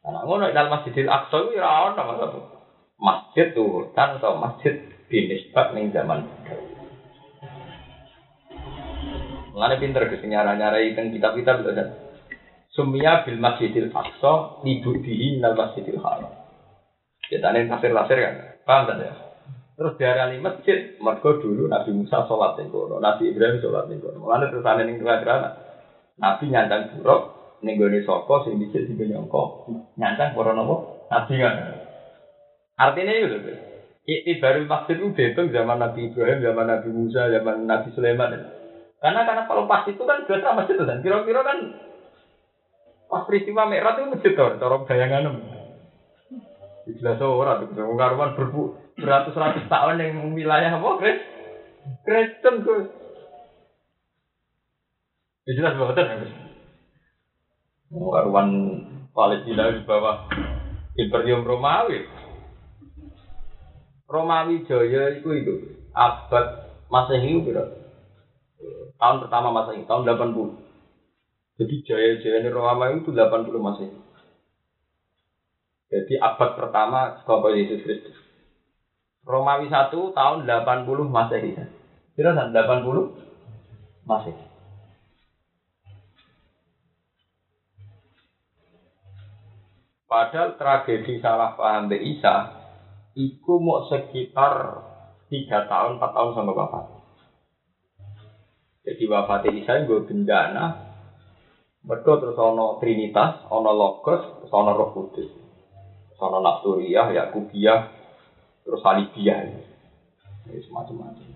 Nah, ngono dalam Masjidil Aqsa itu ora ono maksud. Masjid tuh kan atau masjid binisbat ning zaman Mengenai pinter ke nyara-nyarai tentang kitab-kitab itu kan. Sumia bil Masjidil Aqsa libudihi nal Masjidil Haram. Kita nih tafsir-tafsir kan, paham kan ya? Terus diarani masjid, mergo dulu Nabi Musa sholat ning kono, Nabi Ibrahim sholat ning kono. Mulane terus ana ning tengah Nabi nyandang buruk ning gone saka sing dicek sing nyongko. Nyandang para napa? Nabi kan. Artinya itu lho. Iktibarul masjid itu dihitung zaman Nabi Ibrahim, zaman Nabi Musa, zaman Nabi Sulaiman. Karena karena kalau pas itu kan biasa masjid kan kira-kira kan pas peristiwa Mi'raj itu masjid tuh, cara bayangan. Jelas tuh, karuan berbu beratus-ratus tahun yang wilayah apa Kris? Kristen tuh. Ya jelas banget kan. Karuan Palestina di bawah Imperium Romawi. Romawi Jaya itu itu abad Masehi itu tahun pertama Masehi tahun 80. Jadi jaya-jaya Romawi itu 80 Masehi. Jadi abad pertama sekolah Yesus Kristus. Romawi 1 tahun 80 Masehi. Kira 80 Masehi. Padahal tragedi salah paham Mbak Isa Iku mau sekitar tiga tahun, empat tahun sampai wafat. Jadi wafat Isa gue bencana. Mereka terus ono Trinitas, ono Logos, ono Roh Kudus. Terus ono Nasturiyah, Yakubiyah, terus Salibiyah. Ini semacam-macam.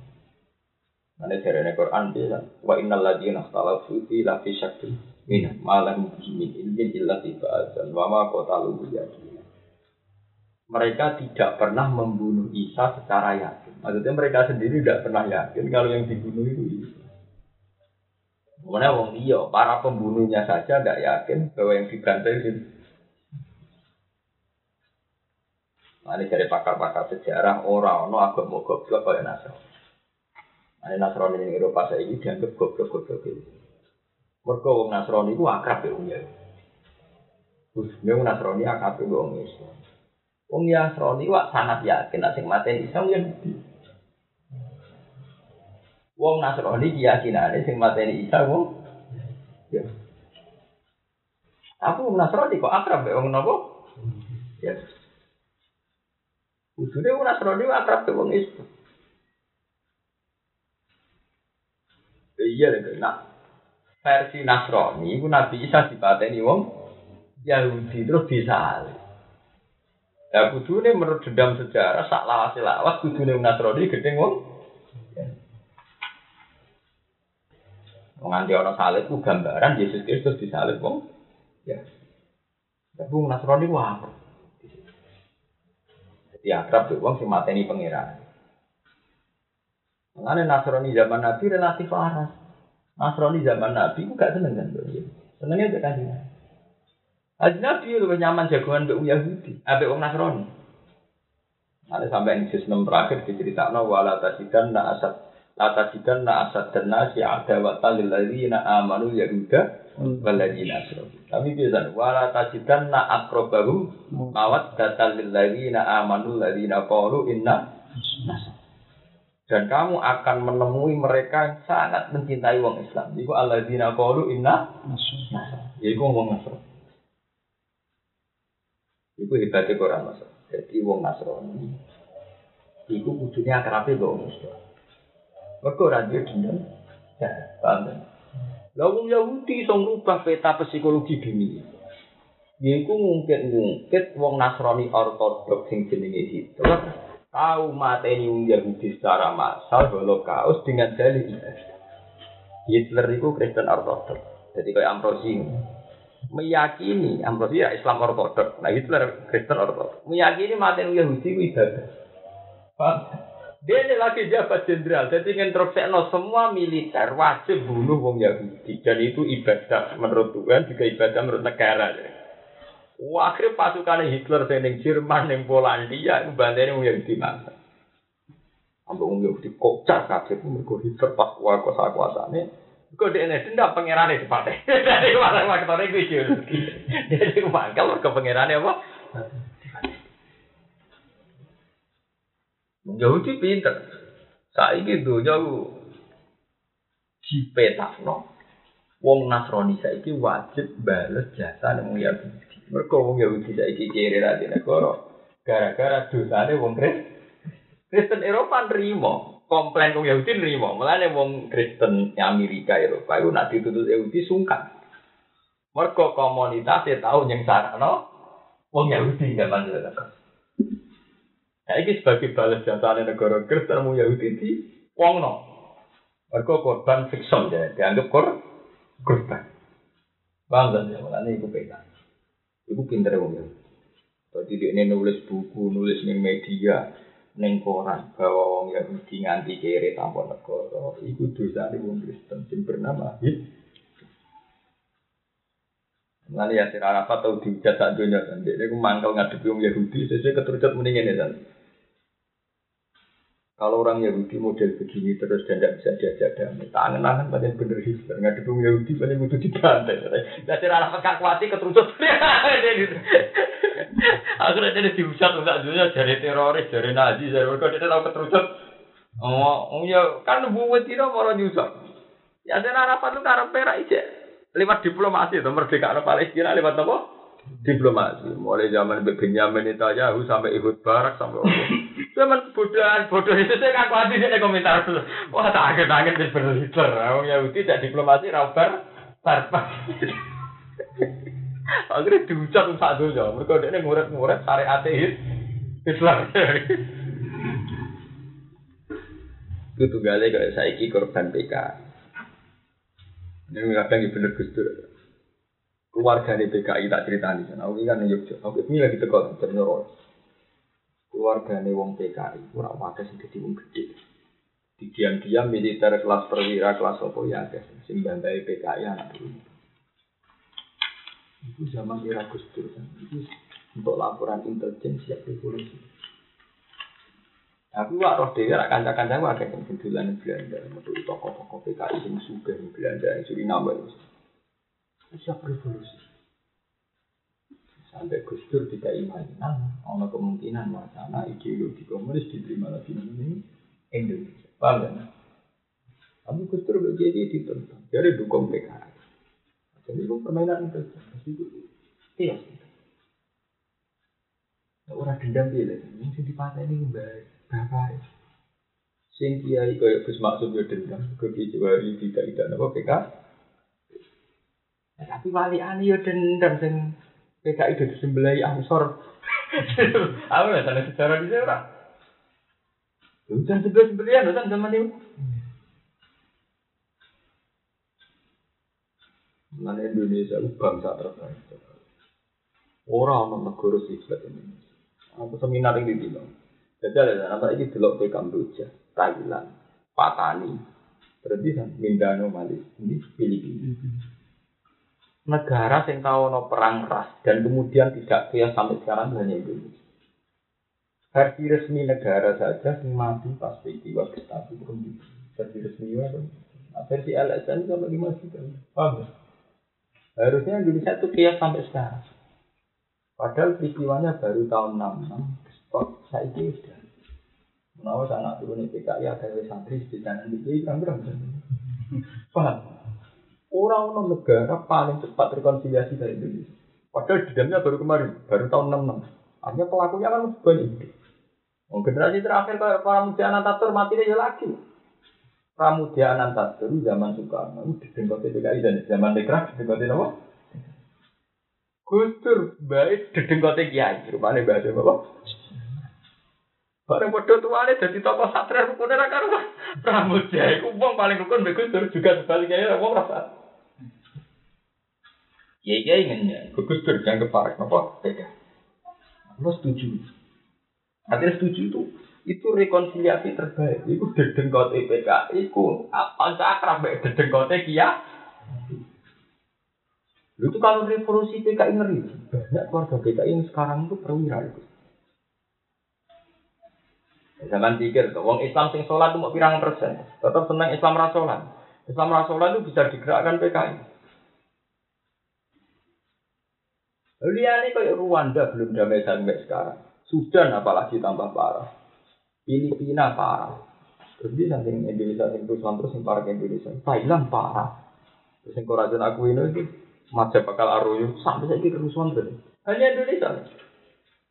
Nanti dari Quran dia wa innal ladzina ikhtalafu fi la fi syakkin min ma lahum min ilmin illa tibatan wa ma mereka tidak pernah membunuh Isa secara yakin. Maksudnya mereka sendiri tidak pernah yakin kalau yang dibunuh itu Isa. Mana wong iya, para pembunuhnya saja tidak yakin bahwa yang dibantai itu. Nah, ini dari pakar-pakar sejarah orang no agak mau goblok kayak Nasrani. Nah, Nasrani ini Eropa saya ini dianggap goblok-goblok itu. Mereka wong Nasrani itu akrab ya umnya. Terus dia Nasrani akrab ya wong Islam. Wong Yasroni wak sangat yakin nek sing mateni Isa ya Wong Nasrani keyakinane sing mateni Isa wong ya. Aku wong Nasrani kok akrab mbek wong napa? Ya. Ujune wong Nasrani akrab mbek wong Islam. Iya lho, nah versi Nasrani iku Nabi Isa dipateni wong Yahudi terus disalib. Ya kudune menurut dendam sejarah sak lawas lawas kudune Nasrani gedeng wong. Wong nganti salib ku gambaran Yesus Kristus disalib wong. Ya. Tapi Nasrani apa? Jadi akrab tuh wong sing mateni pangeran. Mengenai Nasrani zaman Nabi relatif waras. Nasrani zaman Nabi ku gak seneng kan? Senengnya gak kajian. Haji Nabi lebih nyaman jagoan mbek Yahudi, ambek wong Nasrani. Ada sampai juz 6 terakhir diceritakan wala tasidan na asad la tasidan na asad dan nasi ada wa talil na amanu yahuda wal ladzina asrafu. Tapi biasa wala na akrobahu mawat datal lil na amanu ladzina qalu inna dan kamu akan menemui mereka yang sangat mencintai wong Islam. Iku alladzina qalu inna nasrani. Iku wong Nasrani. Iku hebatnya Quran mas. Jadi wong Nasrani. Iku kudunya akrabe mbok Islam. Mergo ora duwe dendam. Ya, paham kan? Lah wong Yahudi iso ngrubah peta psikologi dunia. Yaiku mungkin mungkin wong Nasrani ortodok sing jenenge Hitler tahu mateni wong Yahudi secara massal holocaust dengan dalil Hitler itu Kristen Orthodox. Jadi kayak Ambrosi meyakini Ambrosi ya Islam Orthodox. Nah Hitler Kristen Orthodox. Meyakini mateni Yahudi itu ibadah. Paham? Dia ini lagi jabat jenderal, jadi nginterupsekno semua militer wajib bunuh wong Yahudi dan itu ibadah menurut Tuhan juga ibadah menurut negara. Wah, akhirnya pasukan Hitler yang Jerman, yang Polandia, itu bandanya wong Yahudi mana? Ambil wong Yahudi kocak kabeh mergo Hitler pas kuasa kuasa kuasane. Kok dia ini dendam pangerane di partai. Dari mana itu Jadi mangkal ke pangerane apa? Yahudi pinter. Saiki donya dipetakno. Wong Nasrani saiki wajib bales jasa nang Yahudi. Mergo wong Yahudi saiki kiri ra negara. Gara-gara dosane wong Kristen. Eropa nerima, komplain wong Yahudi nerima. Mulane wong Kristen Amerika Eropa itu nak dituntut Yahudi sungkan. Mergo komunitasnya tahu yang sarana wong Yahudi zaman itu. Nah, ini sebagai balas jasa negara Kristen mau Yahudi di wong no. Mereka korban fiksion ya, dianggap kor korban. Bang dan ya, makanya itu beda. Itu pinter wong ya. Jadi dia ini nulis buku, nulis ning media, ning koran bahwa wong Yahudi nganti kere tanpa negara. Iku dosa di wong Kristen sing bernama Hit. Nanti ya Sir Arafat tahu dihujat sak dunia kan. Dia mangkal ngadepi wong Yahudi, sesuai keterucut mendingin ya kan. Kalau orang Yahudi model begini terus dan tidak bisa diajak damai, tangan-tangan pada bener Hitler, nggak dukung Yahudi pada butuh dibantai. Jadi rara pekak kuati keterucut. Akhirnya dia dihujat untuk dunia dari teroris, dari Nazi, dari mereka dia tahu keterucut. Oh, ya kan buat itu mau nyusah. Ya saya harapan itu karena perak aja. Lewat diplomasi itu merdeka Palestina lewat apa? Diplomasi. Mulai zaman Benjamin Netanyahu sampai ikut barak sampai Zaman kebodohan, bodoh itu saya ngaku hati saya komentar dulu. Wah tak angin angin di Hitler. Orang Yahudi tidak diplomasi rabar barbar. Akhirnya diucap saat dulu jauh. Mereka dia nguret-nguret syariat Hitler. Itu tunggalnya kayak saya korban PK. Ini kadang ya bener Gus Dur. Keluarga di PKI tak cerita di sana. Aku kan Yogyakarta. Aku ini lagi tegal jam nyorol. Keluarga nih wong PKI. Kurang wadah sing jadi wong gede. Di diam-diam militer kelas perwira kelas apa ya guys. Sing bantai PKI anak dulu. Itu zaman era Gus Dur kan. Itu untuk laporan intelijen siap revolusi. Aku wak roh dhewe rak kanca-kanca wae kan sing dolan Belanda, metu toko-toko PKI sugih ning Belanda sing Suriname itu. Siap revolusi. Sampai Gus Dur tidak mainan, ada kemungkinan wacana ideologi komunis diterima lagi ini Indonesia. Paham kan? Tapi Gus Dur jadi ditentang, jadi dukung PKI. Jadi itu permainan itu, itu iya. Orang dendam dia, yang dipatah ini baik. Bapak sing kiai kaya Gus Maksud yo dendam ke Kiai tidak tidak napa PK. Ya, tapi wali ani yo dendam sing PKI itu disembelai ansor. Aku ya sana secara di sana. Udah sebelah sembelian, udah zaman itu. Mana Indonesia itu bangsa terbaik. Orang orang negara sih Indonesia. Aku seminar ini bilang. Jadi ada apa ini delok ke Kamboja, Thailand, Patani, berarti kan Mindanao, Malaysia, ini Filipina. Negara yang tahu no perang ras dan kemudian tidak kaya sampai sekarang hanya Indonesia. Versi resmi negara saja yang mati pas peristiwa Gestapo itu versi resmi apa? Versi LSM sama lima juta. Paham Harusnya Indonesia itu kaya sampai sekarang. Padahal peristiwanya baru tahun 66 Kok saya itu sudah Menawa anak turun PKI ada santri di sana di sini kan berapa? Paham? Orang orang negara paling cepat rekonsiliasi dari Indonesia. Padahal dendamnya baru kemarin, baru tahun 66. Artinya pelakunya kan banyak. Oh, generasi terakhir kayak para muda Anantatur mati dia lagi. Pramudia Anantatur zaman Soekarno itu didengkoti PKI dan zaman Dekrak didengkoti apa? Gustur baik didengkoti Kiai, rupanya bahasa apa? Bareng padha tuane dadi tokoh sastra rukune ra karo Pramuja iku wong paling rukun Gus Dur juga sebaliknya wong rasa. Ya iya ingin Gus Dur jangan keparek? Beda. Lo setuju. Artinya setuju itu itu rekonsiliasi terbaik. Itu dedengkot EPK. Itu apa akrab mbek dedengkot Kia. Itu kalau revolusi PKI ngeri, banyak keluarga PKI yang sekarang itu perwira itu. Jangan pikir tuh, wong Islam sing sholat itu mau pirang persen, tetap senang Islam rasolan. Islam rasolan itu bisa digerakkan PKI. Lihat kayak Rwanda belum damai sampai sekarang. Sudan apalagi tambah parah. Filipina parah. Terus di samping Indonesia yang terus terus yang parah Indonesia. Thailand parah. Terus yang aku ini Macam bakal aruyu sampai saya kerusuhan terus. Hanya Indonesia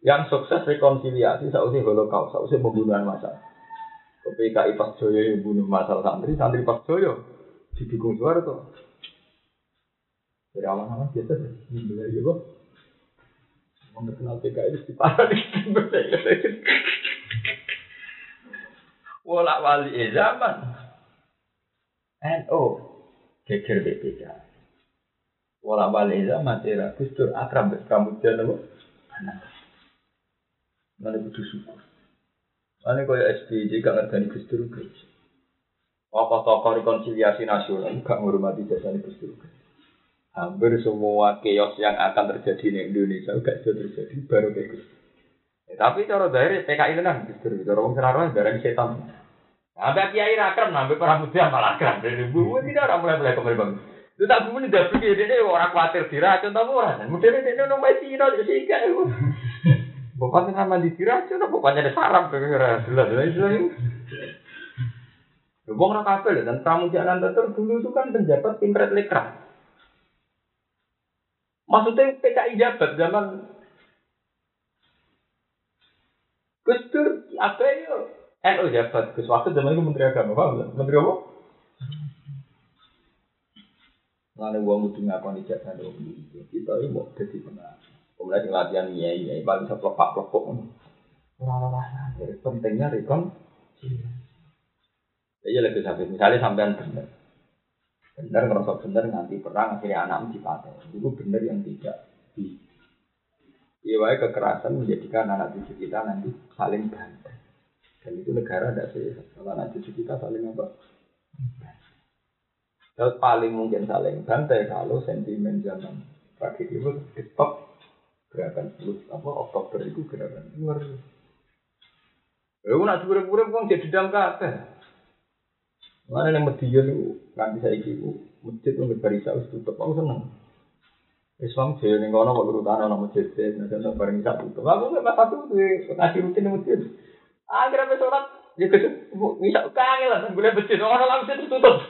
yang sukses rekonsiliasi sausnya holocaust, sausnya pembunuhan massal. PKI Pak Joyo yang bunuh massal santri, santri Pak Joyo didukung suara tuh. Dari awal-awal biasa sih, mulai juga. Mau kenal PKI itu parah di Wala wali zaman. NO geger BPK. Wala balik zaman era Gus Dur akrab Pramudia napa? Anak. Mana kudu syukur. Mana kaya SBY gak ngerti Gus Dur gereja. Tokoh-tokoh rekonsiliasi nasional gak menghormati jasa Gus Dur Hampir semua chaos yang akan terjadi di Indonesia gak bisa terjadi baru kayak Gus Ya, tapi cara dari PKI tenan Gus Dur, cara wong senaruh darani setan. Sampai kiai rakrem, sampai Pramudia malah keren. Dari bu, tidak orang mulai mulai kembali bang. Lu tak bumi udah pikir ini orang khawatir diracun tamu orang. Mungkin ini nong masih no jadi itu. Bapaknya nama di diracun, bapaknya ada sarap kira jelas jelas. Wong ora kabel dan pramuja Anantatur dulu itu kan penjabat tingkat lekra. Maksudnya PKI jabat zaman Gus Dur apa ya? NU jabat Gus waktu zaman itu Menteri Agama, paham? Menteri apa? Lalu uang kudu ngakoni jasa dong Kita ini mau jadi benar. Kemudian latihan iya iya paling bisa pelepak. Orang-orang dari pentingnya rekon. Ya lebih sampai misalnya sampean benar. Benar ngerasa benar nanti perang akhirnya anak dipakai. Itu benar yang tidak di Iya, kekerasan menjadikan anak cucu kita nanti saling bantai. Dan itu negara tidak sehat. Kalau anak cucu kita saling apa? Paling mungkin saling bantai kalau sentimen zaman tragedi itu stop gerakan apa Oktober itu gerakan luar. Lalu nak pura-pura pun jadi dalam kata. Mana yang median itu nanti saya ibu masjid itu berbarisa harus tutup aku seneng. Islam jaya nih kono kok urutan orang masjid nanti nanti bareng bisa tutup. Aku nggak satu tuh ngaji rutin di masjid. Akhirnya sholat ya kesuk bisa kangen lah boleh masjid orang langsung tutup.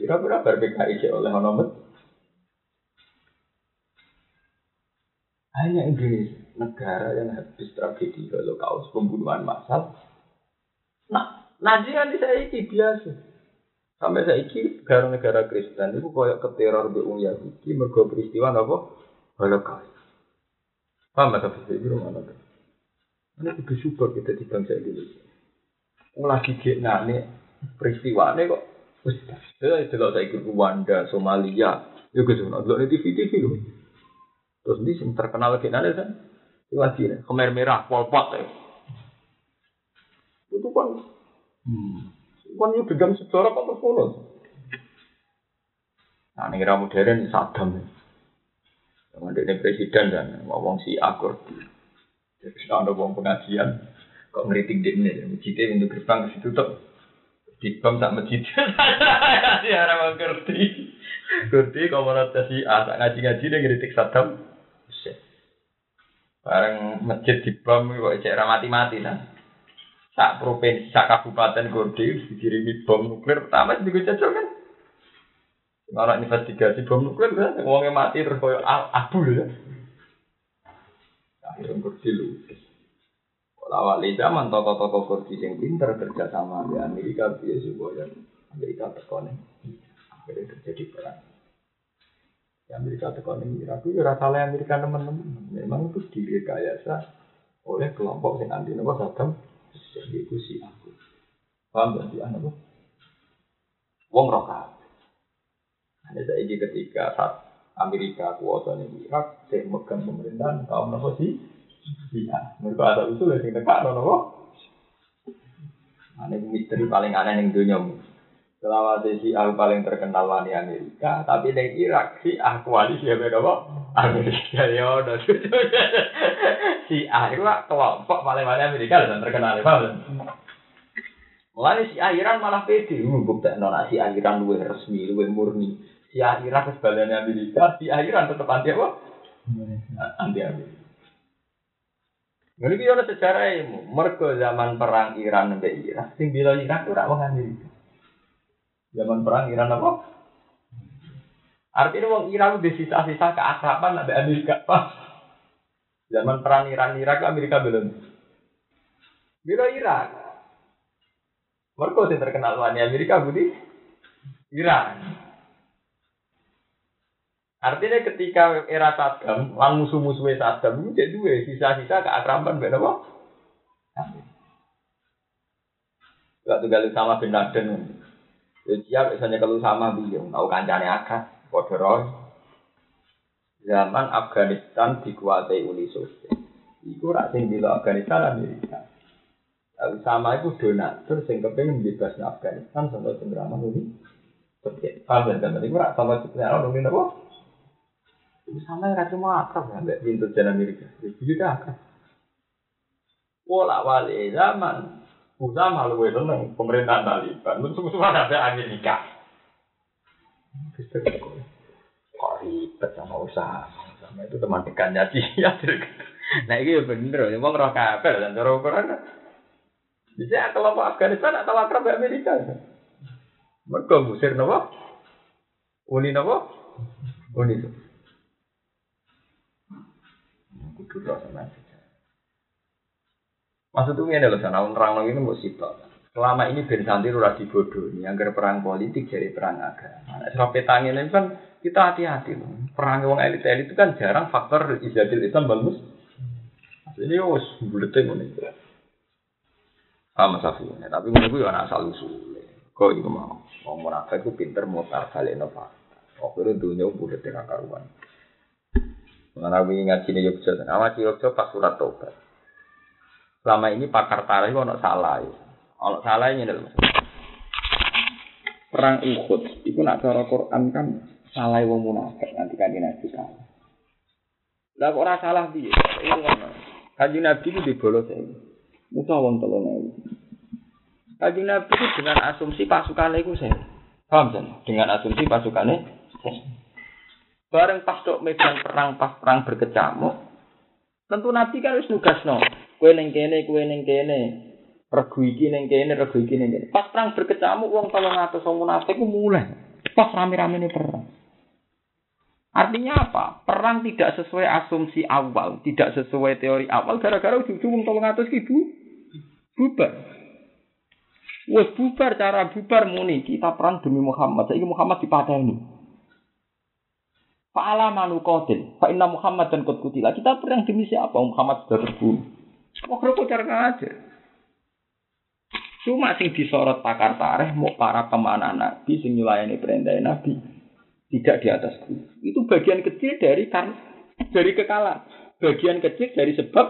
Kira-kira PKI oleh nomor hanya Indonesia negara yang habis tragedi Holocaust pembunuhan massal. Nah, nanti kan saya ini biasa. Sampai saya ini negara-negara Kristen itu koyok ke teror di Ung Yahudi mergo peristiwa apa? Holocaust. Paham tak bisa itu mana? Ini kita super kita di bangsa Indonesia. Lagi nah peristiwa ini kok Wis, saya saiki Rwanda, Somalia, yo Gus, delok di TV-TV lho. Terus di sing terkenal lagi nanti kan, lagi nih, Khmer Merah, Pol Pot ya. Itu kan, hmm, kan yuk dendam sejarah kan terus Nah, ini era modern Saddam. Dengan ini presiden dan ngomong si akur. Jadi ada ngomong pengajian, kok ngeritik dia ini, masjidnya untuk gerbang ke situ tuh di bom sak masjid. Ya ora ngerti. Ngerti komunitas si A sak ngaji-ngaji dia ngritik Saddam. Bareng masjid di bom kok cek mati-mati nah. Sak provinsi, sak kabupaten Gorde dikirimi bom nuklir pertama sing jajal kan. Orang investigasi bom nuklir kan wongnya mati terus koyo abu ya. Akhirnya Gorde lulus. Lawat zaman tokoh-tokoh kurdi yang pinter kerja sama di Amerika dia supaya Amerika tekonin akhirnya terjadi perang. Amerika tekonin Irak itu ya rasa Amerika teman-teman. Memang itu direkayasa oleh kelompok sing anti nopo Saddam jadi itu si aku. Paham gak sih apa? Wong roka. Hanya saya ini ketika saat Amerika kuasa di Irak, saya megang pemerintahan kaum nopo sih? Iya, mereka ada usul yang dekat nopo. Ini misteri paling aneh yang dunia. Selama si aku paling terkenal wani Amerika, tapi di Irak si ah koalisi ya beda kok. Amerika ya udah si ah itu kelompok paling wani Amerika dan terkenal ya Mulai si Iran malah pede, uh, bukti nona si Iran luwe resmi, luwe murni. Si Iran kesebalannya Amerika, si Iran tetap anti apa? Anti Amerika. Ini kita sejarah ini, mereka zaman perang Iran sampai Irak, sing bila Irak itu rak Amerika. Zaman perang Iran apa? Artinya wong Iran udah sisa-sisa keakraban sampai Amerika pas. Zaman perang Iran Irak Amerika belum. Bila Irak. Mereka yang terkenal wani Amerika budi Iran. Artinya ketika era Saddam, lang musuh-musuhnya Saddam itu jadi dua sisa-sisa keakraban beda apa? Gak tinggal sama bin Laden. Ya biasanya kalau sama beliau, tahu kancane akad, kodoroy. Zaman Afghanistan dikuasai Uni Soviet. Iku rak sing bila Afghanistan Amerika. Lalu sama itu donatur sing kepengen bebas Afghanistan sampai penggeraman Uni Soviet. Paham kan? Iku rak sama sebenarnya orang apa? Itu sama yang cuma akrab ya, mbak pintu jalan Amerika. Itu juga akrab. Pola wali zaman Usama lu seneng pemerintahan Taliban. Musuh-musuhan ada Amerika. Kok ribet sama usaha. Sama itu teman dekatnya dia. Nah ini ya bener. Ini mau ngerok kabel dan cara ukuran. Bisa kelompok Afghanistan atau akrab Amerika. Mereka musir nopo. Uni nopo. Uni itu. Kudu sama Maksud itu ini loh, sana orang ini mau. Selama ini Ben Santi ora dibodoh ini, agar perang politik jadi perang agama. Nah, sebab petangin ini kan kita hati-hati. Perang wong elit-elit itu kan jarang faktor ijadil Islam bagus. Ini us buletin ini. Sama safi. Tapi menurut gue anak asal usul. Kok itu mau? Mau munafik itu pinter mutar balik. Oh, itu dunia buletin akaruan. Mengenai ngaji ini Yogyakarta. Amat Yogyakarta pas surat tobat. Selama ini pakar tarikh ono salah. Ono salah ini dalam Perang Uhud itu nak cara Quran kan salah wong munafik nanti kan Nabi kalah. Lah kok ora salah piye? Kanjeng Nabi itu dibolos ya. Musa wong tolong ewu. Kanjeng Nabi itu dengan asumsi pasukannya itu saya. Paham kan? Dengan asumsi pasukannya Bareng pas dok medan perang pas perang berkecamuk, tentu Nabi kan harus nugas no. Kue neng kene, kue neng kene. Regu iki neng kene, regu iki neng kene. Pas perang berkecamuk, uang tolong atas wong munafik ku mulai. Pas rame-rame ini perang. Artinya apa? Perang tidak sesuai asumsi awal, tidak sesuai teori awal. Gara-gara ujung-ujung tolong atas ibu bubar. Wes bubar cara bubar muni kita perang demi Muhammad. Saya Muhammad ini. Pak Alamanu Qatil, Pak Inna Muhammad dan Kutila. Kita perang demi siapa? Muhammad sudah terbunuh. Makro cara aja. Cuma sing disorot pakar tareh mau para pemanah nabi sing nyulayani perintah nabi tidak di atas guru. Itu bagian kecil dari kan dari kekalahan. Bagian kecil dari sebab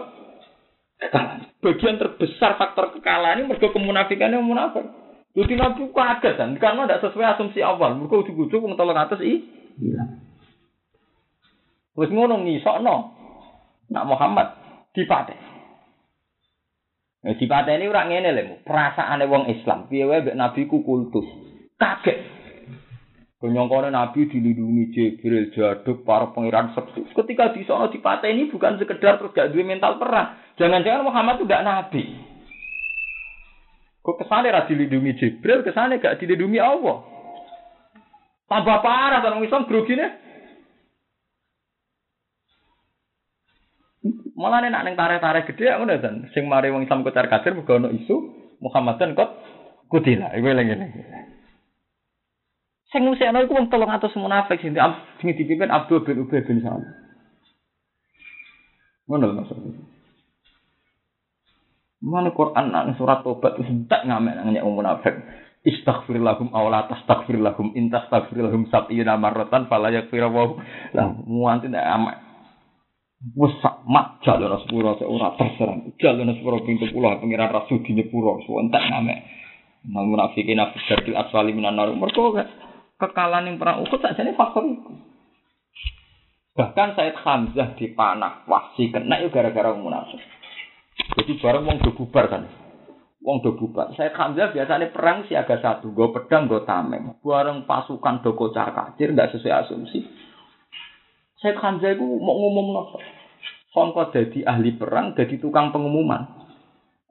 kekalahan. Bagian terbesar faktor kekalahan ini mereka kemunafikannya munafik. Jadi nabi kaget kan karena tidak sesuai asumsi awal. Mereka ujung-ujung wong tolong atas i. Iya. Wis ngono ngisokno. Nak Muhammad dipakai. Nah, di ini orang ngene lho, perasaane wong Islam. Piye wae nabi ku kultus. Kaget. Kenyongkone nabi dilindungi Jibril, jaduk para pangeran sepuh. Ketika di sana ini bukan sekedar terus gak duwe mental perang. Jangan-jangan Muhammad itu gak nabi. Kok kesane ra dilindungi Jibril, kesane gak dilindungi Allah. Tambah parah orang Islam grogine. Malah nek neng tarik-tarik gede aku udah dan sing mari wong Islam kocar kacir mergo ono isu Muhammadan kot kutila. Iku lagi lagi. Sing ngusikno iku wong 300 munafik sing sing dipimpin Abdul bin Ubay bin Salul. Ngono maksudnya. Mana Quran nang surat tobat sentak ngamen nang nyek munafik. Istaghfir lahum aw la tastaghfir lahum in tastaghfir lahum sab'ina marratan fala yaghfir wa lah muanti nek amak wis mak jalur sepuro sik ora terserang jalur sepuro pintu pulau pengiran rasul di nyepuro entek ngamek nang munafikin nafsu dari aswali minan nar. Mergo kekalahan yang perang Uhud sakjane faktor itu. Bahkan Said Hamzah dipanah wasi kena itu gara-gara munafik. Jadi bareng wong do bubar kan? Wong do bubar. Said Hamzah biasanya perang siaga satu gue pedang gue tameng. Bareng pasukan do kocar kacir nggak sesuai asumsi Said Hamzah itu mau ngomong nopo. Songko jadi ahli perang, jadi tukang pengumuman.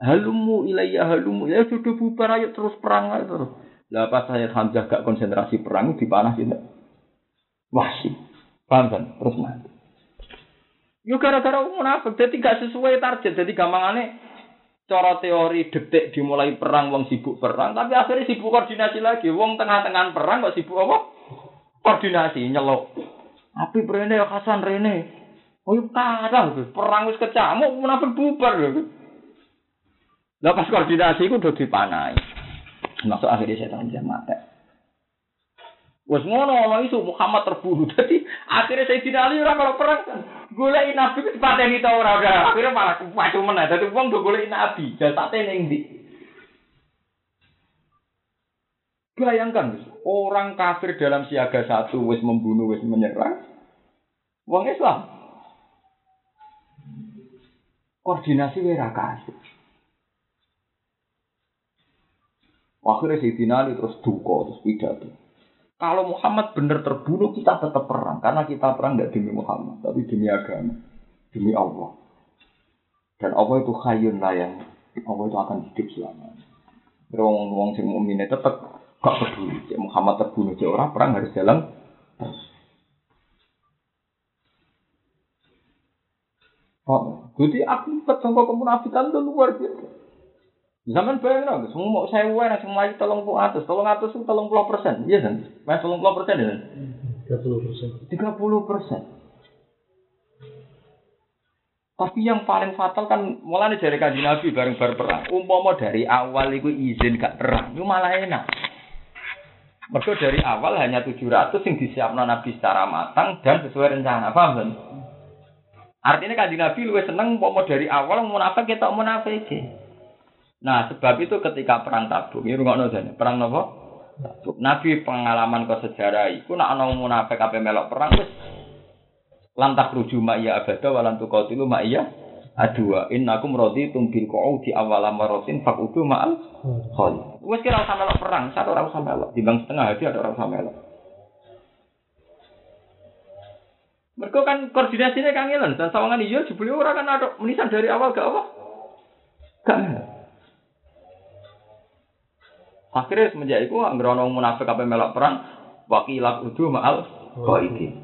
Halumu ilayya halumu ya sudah bubar ayo terus perang ayo terus. Lah pas saya Hamzah gak konsentrasi perang dipanah gitu. Wah sih, paham kan? Terus mati. Yo gara-gara munafik, jadi gak sesuai target, jadi gampangane cara teori detik dimulai perang wong sibuk perang, tapi akhirnya sibuk koordinasi lagi. Wong tengah-tengah perang kok sibuk apa? Koordinasi nyelok. Api rene ya Hasan rene. Oh yuk kalah perang wis kecamuk munafik bubar lho. Lah pas koordinasi iku udah dipanai. Masuk akhirnya dia mati. Wes ngono ono isu Muhammad terbunuh. Jadi akhirnya saya Ali ora kalau perang. Golek nabi wis pateni ta ora ora. Akhirnya malah wacu meneh. Dadi wong do golek nabi. Jasate ning ndi? Bayangkan, orang kafir dalam siaga satu wis membunuh, wis menyerang. Wong Islam. Koordinasi wira kasih. Akhirnya Sayyidina Ali terus duka, terus pidato. Kalau Muhammad benar terbunuh, kita tetap perang. Karena kita perang tidak demi Muhammad, tapi demi agama. Demi Allah. Dan Allah itu khayun layang. Allah itu akan hidup selamanya. Wong wong sing mukmine tetap gak peduli. Cik Muhammad terbunuh cik orang perang harus jalan terus. Oh, jadi akibat sangka kemunafikan itu luar biasa. Zaman bayang nggak, semua mau saya wae nasi melayu tolong puluh atas, tolong atas itu tolong puluh persen, iya kan? Mas tolong puluh persen ya? Tiga puluh persen. Tiga puluh persen. Tapi yang paling fatal kan mulai dari kaji Nabi bareng bareng perang. Umpama dari awal itu izin gak perang, itu malah enak. Mereka dari awal hanya 700 yang disiapkan Nabi secara matang dan sesuai rencana. Paham kan? Artinya kaji Nabi lebih seneng mau dari awal munafik kita munafik. Nah sebab itu ketika perang tabuk ini nggak nol perang nopo. Nabi pengalaman ke sejarah itu nak ana munafik apa melok perang wis lantak ruju iya abada walan tuqatilu iya adua bil di awal amaratin fakudu ma'al khali. Wis kira usah melok perang, satu orang usah melok. Dibang setengah hati ada orang usah melok. Mereka kan koordinasinya kangelan dan sawangan iya jebule orang kan ada menisan dari awal gak apa? Gak Akhirnya semenjak itu anggere munafik apa melok perang, wakilat udu ma'al qaidi.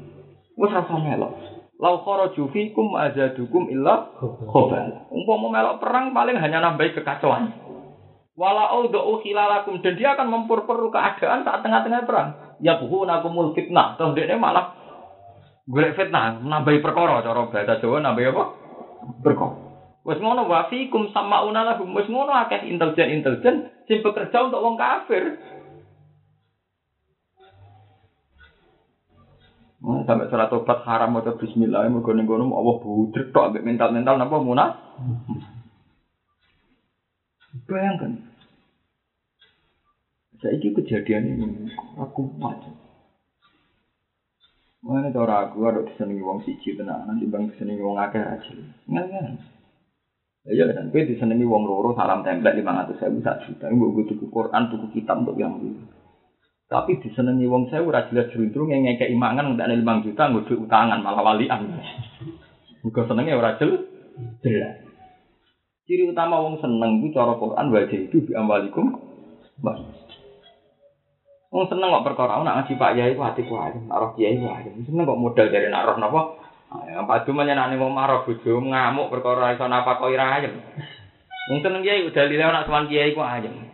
Wis rasa melok. Lau kharaju fikum azadukum illa khobal. Umpama melok perang paling hanya nambahi kekacauan. Wala audhu khilalakum dan dia akan memperperlu keadaan saat tengah-tengah perang. Ya buhu nakumul fitnah. Terus dia malah golek fitnah, nambahi perkara cara bahasa Jawa nambahi apa? Perkara. Wes ngono wa fikum samauna lahum wes ngono akeh intelijen-intelijen sing bekerja untuk wong kafir. Sampai surat tobat haram atau bismillah mergo ning kono Allah budrek tok ambek mental-mental napa munah. Bayangkan. Saiki kejadian ini aku macam. Mana cara aku ada disenengi wong siji tenan, nanti bang disenengi wong akeh aja. Ngal-ngal. Iya kan, gue disenangi wong loro salam ratus ribu satu juta. Gue tuku Quran, tuku kitab untuk yang dulu. Tapi disenangi wong saya udah jelas jerudrung yang ngekei imangan udah lima juta, gue utangan malah walian. Gue senengnya ora jelas. Jelas. Ciri utama wong seneng itu cara Quran wajah itu bi ambalikum. Bas. Wong seneng kok perkara nak ngaji Pak Yai ku hati ku aja, nak Kiai ku aja. Seneng kok modal dari nak roh napa? Yang padu menyenani mau marah bojo ngamuk perkara iso napa kok ira ayem. Wong seneng kiai udah lile nak sowan kiai ku ayem.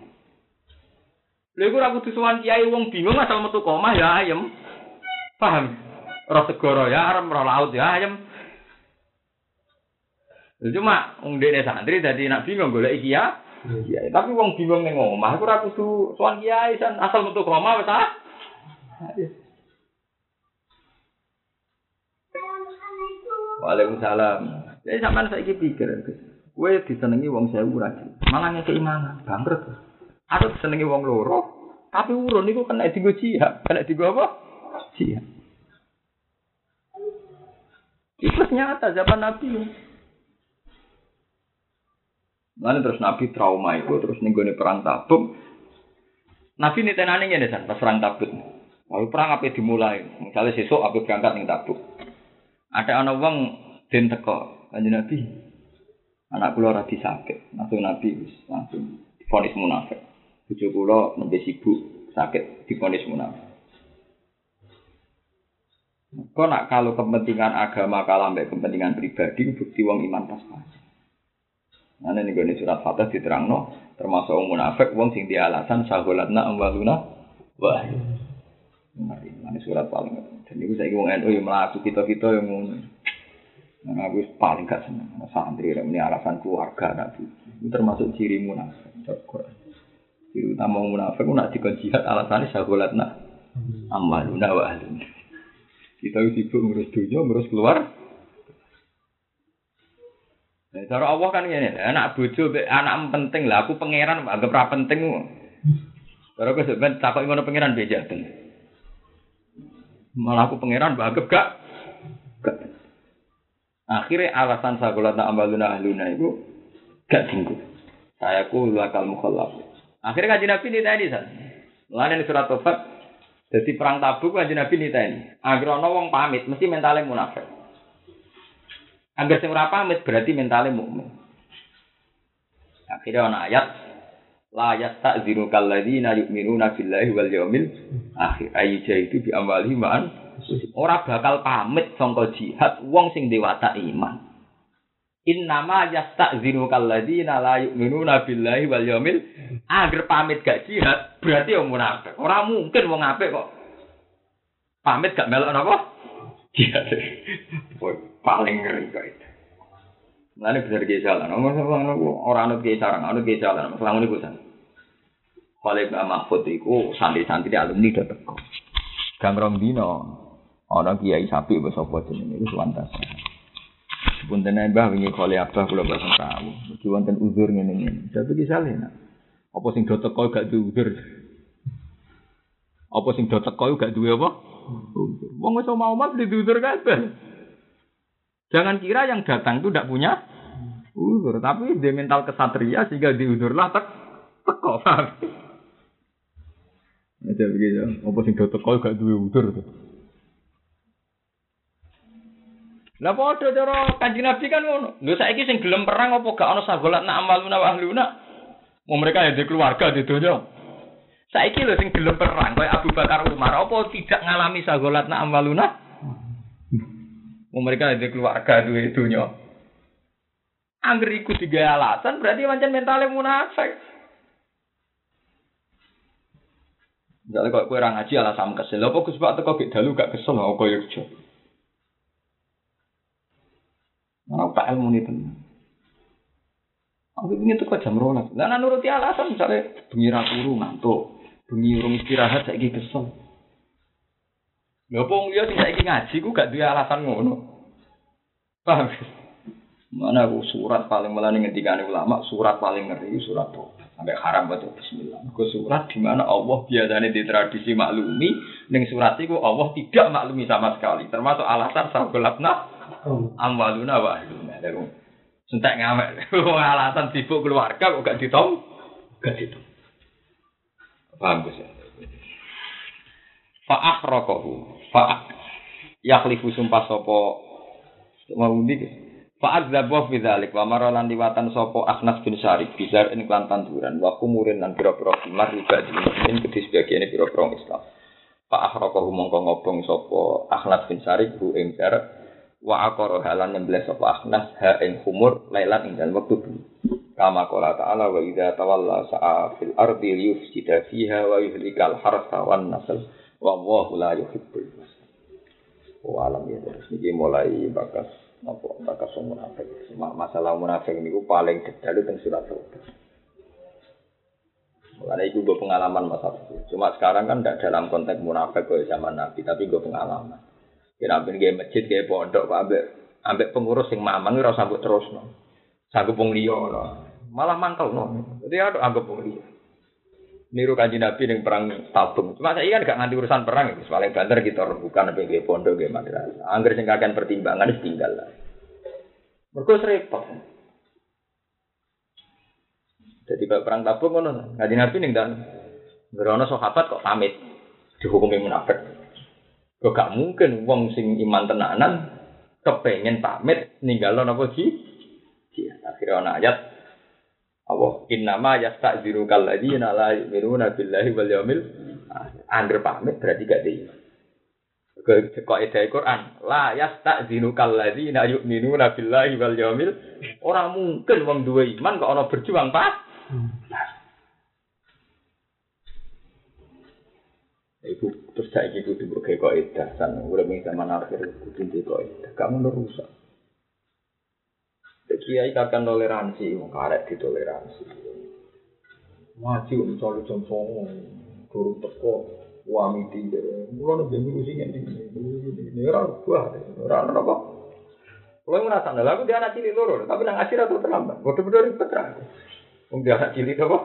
Lha iku ora kudu sowan kiai wong bingung asal metu komah ya ayem. Paham? Roh segoro ya arem roh laut ya ayem. Cuma wong dene santri dadi nak bingung golek kiai. Kiai, tapi wong bingung ning omah aku ora kudu sowan kiai san asal metu omah wis ah. Waalaikumsalam. Jadi sampean saiki pikir. Kowe disenengi wong sewu ra Malah ngekeki mangan, bangkrut. Aku disenengi wong loro, tapi urun niku kena digo jihad, kena digo apa? Jihad. Itu nyata zaman Nabi. Mana terus Nabi trauma itu terus nenggone perang tabuk. Nabi tenane ngene san pas perang tabuk. Lalu perang apa dimulai? Misalnya sesuk apa berangkat ning tabuk. Ada anak wong den teko kanjeng Nabi. Anak kula ora sakit, langsung Nabi wis langsung difonis munafik. Bojo kula nembe sibuk sakit difonis munafik. Kok nak kalau kepentingan agama kalah mbek kepentingan pribadi bukti wong iman pas-pas. Nah ini gue surat Fatah diterangno termasuk wong munafik wong sing di alasan sagolatna amwaluna wah. Ini surat paling dan itu saya wong NU yang melaku kita kita yang ngono. Nah, aku paling gak seneng santri ini alasan keluarga nabi. Itu termasuk ciri munafik. Utama munafik nak dikon jihad alasannya sagolatna amaluna wa ahluna. Kita sibuk ngurus dunia, ngurus keluar. Nah, cara Allah kan gini, anak bojo, anak penting lah. Aku pangeran, anggap ra penting. Cara aku sebenarnya takut ngono pangeran beda Malah aku pangeran, anggap gak. gak. Akhirnya alasan sagolatna ambaluna ahluna itu gak singgung. Saya ku lakal mukhallaf. Akhirnya kaji Nabi ini tadi, Lain surat Taubat, jadi perang tabuk kanjeng Nabi niteni. Agar ana wong pamit mesti mentale munafik. Agar sing pamit berarti mentale mukmin. Akhirnya ana ayat la yasta'zinu kalladzina yu'minuna billahi wal yawmil akhir ayyija itu bi amwalihim ma'an ora bakal pamit sangka jihad wong sing dewata iman. Innama yasta'zinu kalladzina la yu'minuna billahi wal yawmil agar pamit gak jihad berarti wong munafik. Ora mungkin wong apik kok pamit gak melok napa? Jihad. paling ngeri kok itu. Mulane bener ki salah. Nomor ora anut ki anut ki salah. Masalah ngene kuwi. Kale Mbak Mahfud iku santri-santri alumni do teko. Gang dino ana kiai sapi wis apa jenenge wis wantas. Punten mbah wingi kali abah kula boten tahu. Iki wonten uzur ngene ngene. Tapi ki saleh nak. Apa sing do teko gak duwe uzur? Apa sing do teko gak duwe apa? Wong wis mau mas di uzur kabeh. Jangan kira yang datang itu tidak punya uzur, tapi dia mental kesatria sehingga diuzurlah tek teko. Ada begitu. Apa sing do teko gak duwe uzur tuh. Lah padha cara Kanjeng Nabi kan ngono. Lho saiki sing gelem perang apa gak ana sagolat nak amaluna wa? Mau mereka ya di keluarga di donya. Saiki lho sing gelem perang kaya Abu Bakar Umar apa tidak ngalami sagolat nak amaluna? Mau mereka ya di keluarga di donya. Angger iku tiga alasan berarti pancen mentalnya munafik. Misalnya kalau kue orang ngaji alasan kesel, apa Gus Pak teko gak dalu gak kesel, apa kaya kerja. Mana tak ilmu ini tenan. Aku ingin tuh jam rolas. Lah nuruti alasan misalnya bengi ra turu ngantuk, bengi urung istirahat saiki kesel. Lha apa liya sing saiki ngaji ku gak duwe alasan ngono. Paham? Mana aku surat paling melani ngendikane ulama, surat paling ngeri surat tuh sampai haram baca bismillah. Ku surat di mana Allah biasanya di tradisi maklumi, ning surat itu Allah tidak maklumi sama sekali. Termasuk alasan sagolatna Amwaluna wa ahluna. Sentek ngamek. Alasan sibuk keluarga kok gak ditom? Gak ditom. Paham Gus ya? Fa akhraquhu. Fa yakhlifu sumpah sapa mau ndi Fa adzaba fi dzalik wa maralan liwatan sapa Akhnas bin Syarif bizar ing klan tanduran wa kumurin lan pira-pira kimar riba dimin kedhi sebagian pira-pira Islam. Fa akhraquhu mongko ngobong sapa Akhnas bin Syarif bu ing wa aqara halan nyembelih sapa akhnas ha ing humur lailan ing dalem wektu kama qala ta'ala wa idza tawalla sa'a fil ardi yufsida fiha wa yuhlikal harsa wan nasl wa wallahu la yuhibbul wa alam ya terus niki mulai bakas Apa bakas munafik. Ma- Masalah munafik niku paling detail teng surat Taubah. Mulane iku gue pengalaman masa itu. Cuma sekarang kan tidak dalam konteks munafik kayak zaman Nabi, tapi gue pengalaman. Kira ambek nggih masjid kayak pondok ambek ambek pengurus sing mamang ora sanggup terus no. Sanggup wong liya no. Malah mangkel no. Jadi ada anggap wong liya. Niru kanji Nabi ning perang tabung. Cuma saya kan gak nganti urusan perang itu. Paling banter kita rebukan ambek nggih pondok nggih madrasah. Angger sing kakean pertimbangan tinggal lah. Mergo repot. Jadi kalau perang tabung ngono, ngaji Nabi ning dan Ngerono sahabat kok pamit dihukumi munafik. Kok gak mungkin wong sing iman tenanan kepengen pamit ninggal napa ji? Iya, akhirnya ana ayat Allah innama yasta'dziru kalladzina la yu'minuna billahi wal yaumil akhir. Pamit berarti gak di. Kok ida Quran la yasta'dziru kalladzina yu'minuna billahi wal yaumil ora mungkin wong duwe iman kok ana berjuang pas. Ibu terus saya ibu kudu mbok gawe kaidah san urip ing zaman akhir kudu duwe kaidah. Kamu rusak. Kiai kakak toleransi, wong karek ditoleransi. Maju jam songo, guru teko, wamiti, mulai nabi minggu sih ini, ini orang tua, orang apa? Kalau yang merasa nih, aku dia anak cilik loro, tapi nang akhir atau terlambat, bodoh-bodoh ribet terang. Wong dia anak cilik apa?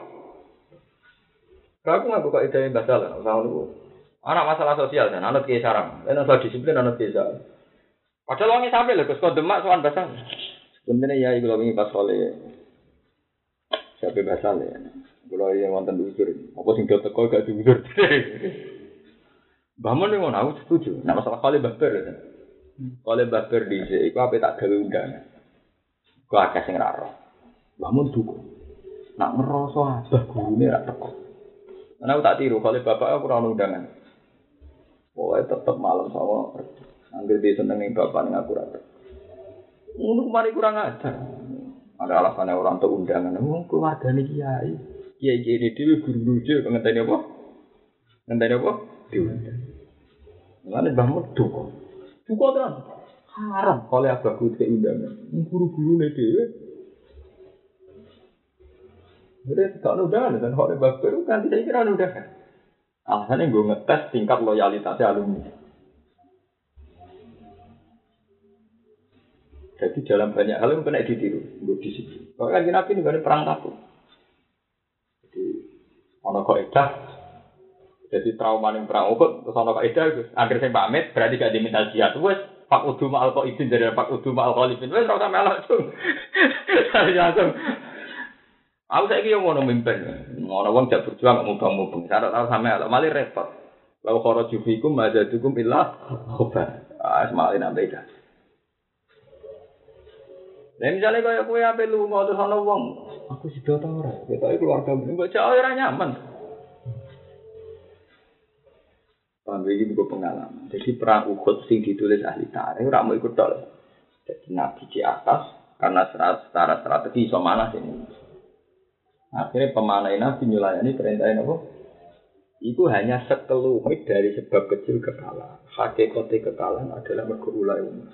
Aku nggak buka ide yang basal, sama lu. Anak masalah sosial dan anak kiai sarang, dan masalah disiplin anak kiai sarang. Padahal wongnya sampai lho, kau demak soal basal. Sebenarnya ya, kalau ini pas oleh siapa basal ya. Kalau yang wonten diusur, apa sing do teko gak diusur. Bangun yang ngono, aku setuju. Nah masalah kali baper ya. Kali baper di sini, aku apa tak gawe undangan. Kau akeh sing raro. Bangun duku. Nak ngeroso abah gurune ra teko. Karena aku tak tiru, kalau bapak aku ono undangan. Pokoknya tetep malam sama Ambil dia seneng nih bapak nih aku rata. Untuk kemarin kurang ajar. Ada alasannya orang untuk undangan. Oh, keluarga nih kiai. Kiai kiai ini dia guru guru dia. Ngenteni apa? Ngenteni apa? Diundang. Mana bangun duko. Duko terus. Haram kalau abah ke undangan. Guru guru nih dia. Jadi tak undangan dan kalau bapak kan tidak kira undangan. Alasannya gue ngetes tingkat loyalitasnya alumni. Jadi dalam banyak hal yang kena ditiru, gue di situ. Kalau kan nabi ini gak perang takut. Jadi ono edah. Jadi trauma yang perang ukut, terus ono kok edah, akhir saya pamit, berarti gak diminta jihad. Wes, pak udu ma'al kok izin dari pak udu ma'al khalifin. Wes, rasa langsung. Saya langsung. Aku saya kira mau mimpin, mau wong jak berjuang mubang mubang. Syarat tahu sama Allah, malah repot. Lalu kalau jufikum aja cukup ilah khobar. Ah, semalin ambeda. Nah misalnya kayak kue apa lu mau terus ana wong, aku sih tau ora, kita keluarga mbok cak ora nyaman. Paham iki buku pengalaman. Jadi perang Uhud sing ditulis ahli tarikh ora mau ikut dol. Jadi nabi di atas karena secara strategi iso mana sini. Akhirnya pemanai nabi nyulayani perintahnya apa? Itu hanya sekelumit dari sebab kecil kekalahan. Hakikatnya kekalahan adalah mergulai umat.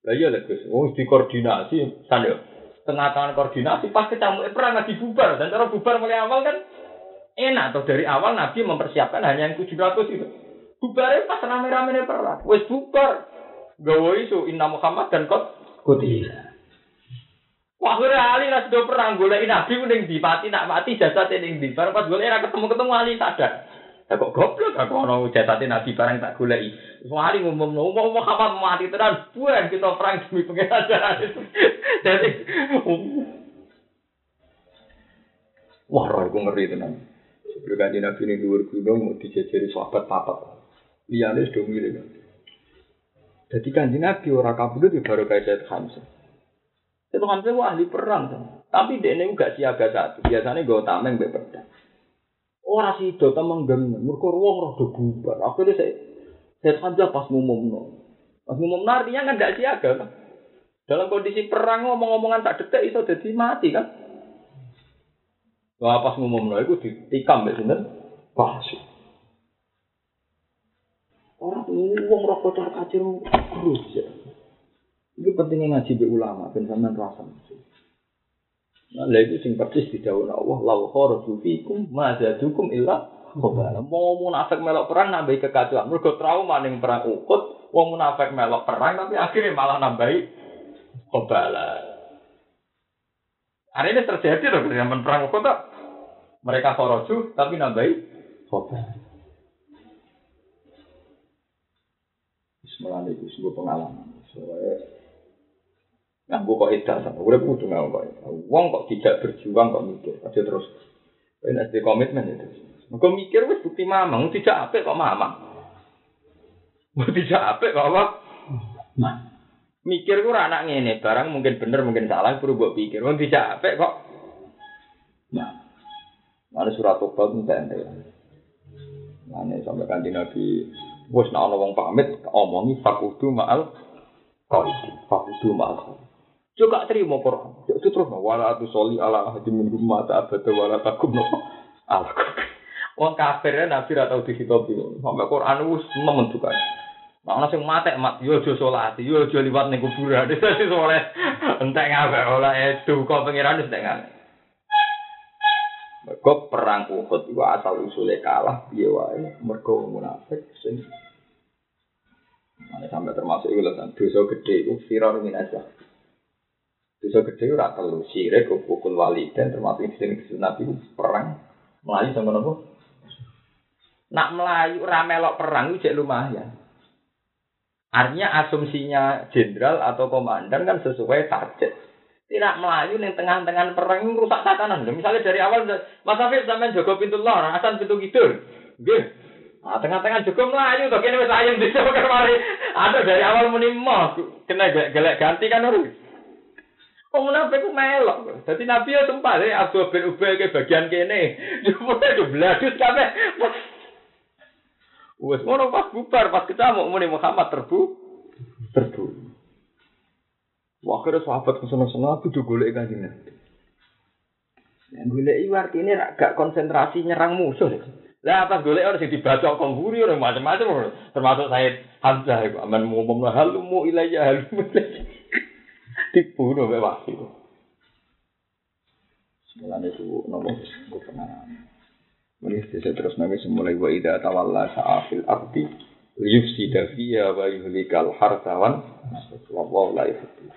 Lah iya lho Gus, wong dikoordinasi sanyo. Tengah tangan koordinasi pas kecamuk perang lagi bubar dan cara bubar mulai awal kan enak tuh dari awal Nabi mempersiapkan hanya yang 700 itu. Bubarnya pas rame-rame perang. Wes bubar. Gawe isu Inna Muhammad dan kot kutila. Wah, gue ali lah sudah perang golek nabi ning di mati nak mati jasad ning di. Barang pas golek ra ketemu-ketemu ali sadar. Ya kok goblok aku ono jasad nabi barang tak goleki. Wali ngomong ngomong Muhammad mati tenan buan kita perang demi pengenalan. Jadi Wah, roh aku ngeri tenan. Sebelum kanji nabi ini dua gunung mau dijajari sahabat papat. Liane sudah milih. Jadi kanji nabi orang kabudut ya baru kayak Hamzah. Itu Hamzah wah ahli perang. Kan? Tapi dia ini gak siaga satu. Biasanya gue tameng be pedang. Orang sih do tameng geng. Mereka ruang roh bubar. Akhirnya saya saya Hamzah pas ngumum no. Pas ngumum artinya kan gak siaga kan. Dalam kondisi perang ngomong-ngomongan tak detek itu jadi mati kan. Wah pas ngumum no itu ditikam be sinten. Pasti. Orang uang roh kotor kacir terus ya. Itu pentingnya ngaji be ulama, ben sampean rasa. Nah, lha iku sing persis didhawuhna Allah, "Lau kharaju fikum ma zadukum illa khabala." Mau munafik melok perang nambahi kekacauan. Mergo trauma ning perang Uhud, wong munafik melok perang tapi akhirnya malah nambahi khabala. Hari ini terjadi loh di zaman perang Uhud? Mereka kharaju tapi nambahi khabala. Bismillah itu sebuah pengalaman. Nah, gue kok edan sama, gue kudu nggak kok. Uang kok tidak berjuang kok mikir, aja terus. Ini ada komitmen ya terus. Gue mikir wes bukti mamang, tidak apa kok mamang. Tidak apa kok apa? Nah, mikir gue anak ini barang mungkin bener mungkin salah, perlu gue pikir. Gue tidak apa kok. Nah, mana surat tobat minta ente. Mana sampai kanti nabi, bos nak wong pamit, omongi fakudu maal kau fakudu maal. Juga terima Quran. Itu terus wala atu soli ala ahadi min rumah ta abada wala takum no Wong kafir nabi ra tau dihitopi. Sampai Quran wis nemen juga. Nah, sing mate mat yo aja salat, yo aja liwat ning kuburan. Dadi soleh entek ngapa ora itu kok pengiran wis entek ngene. Mergo perang Uhud iku asal usule kalah piye wae mergo munafik sing Mana sampai termasuk itu lah, dosa gede itu viral minasa. Dosa gede ora telu sirik pukul wali dan termasuk sing Nabi perang melayu sama nopo. Nak melayu ora melok perang itu lumayan. Artinya asumsinya jenderal atau komandan kan sesuai target. Tidak melayu nih tengah-tengah perang rusak tatanan. Misalnya dari awal Mas Afif sampean jaga pintu lor, asan pintu kidul. Nah, tengah-tengah juga melayu to kene wis ayem bisa kemari. Ada dari awal muni kena gelek ganti kan harus. Wong munafik ku melok. Dadi Nabi ya sempat ya Abu bin Ubay ke bagian kene. Jupute itu bladus kabeh. Wes ngono pas bubar pas ketemu muni Muhammad terbu terbu. Wah kira sahabat ke sana-sana aku juga golek kanjeng Nabi. Yang golek iki artine gak konsentrasi nyerang musuh. Lah pas golek orang sing dibaca kongguri orang macam-macam termasuk Said Hamzah iku aman ngomong halumu ilayya halumu dibunuh oleh wahyu. Semula itu nopo pernah. Ini saya terus nangis mulai wa ida tawalla sa'afil abdi yufsida fiya wa yuhlikal hartawan. Wallahu la yuhdi.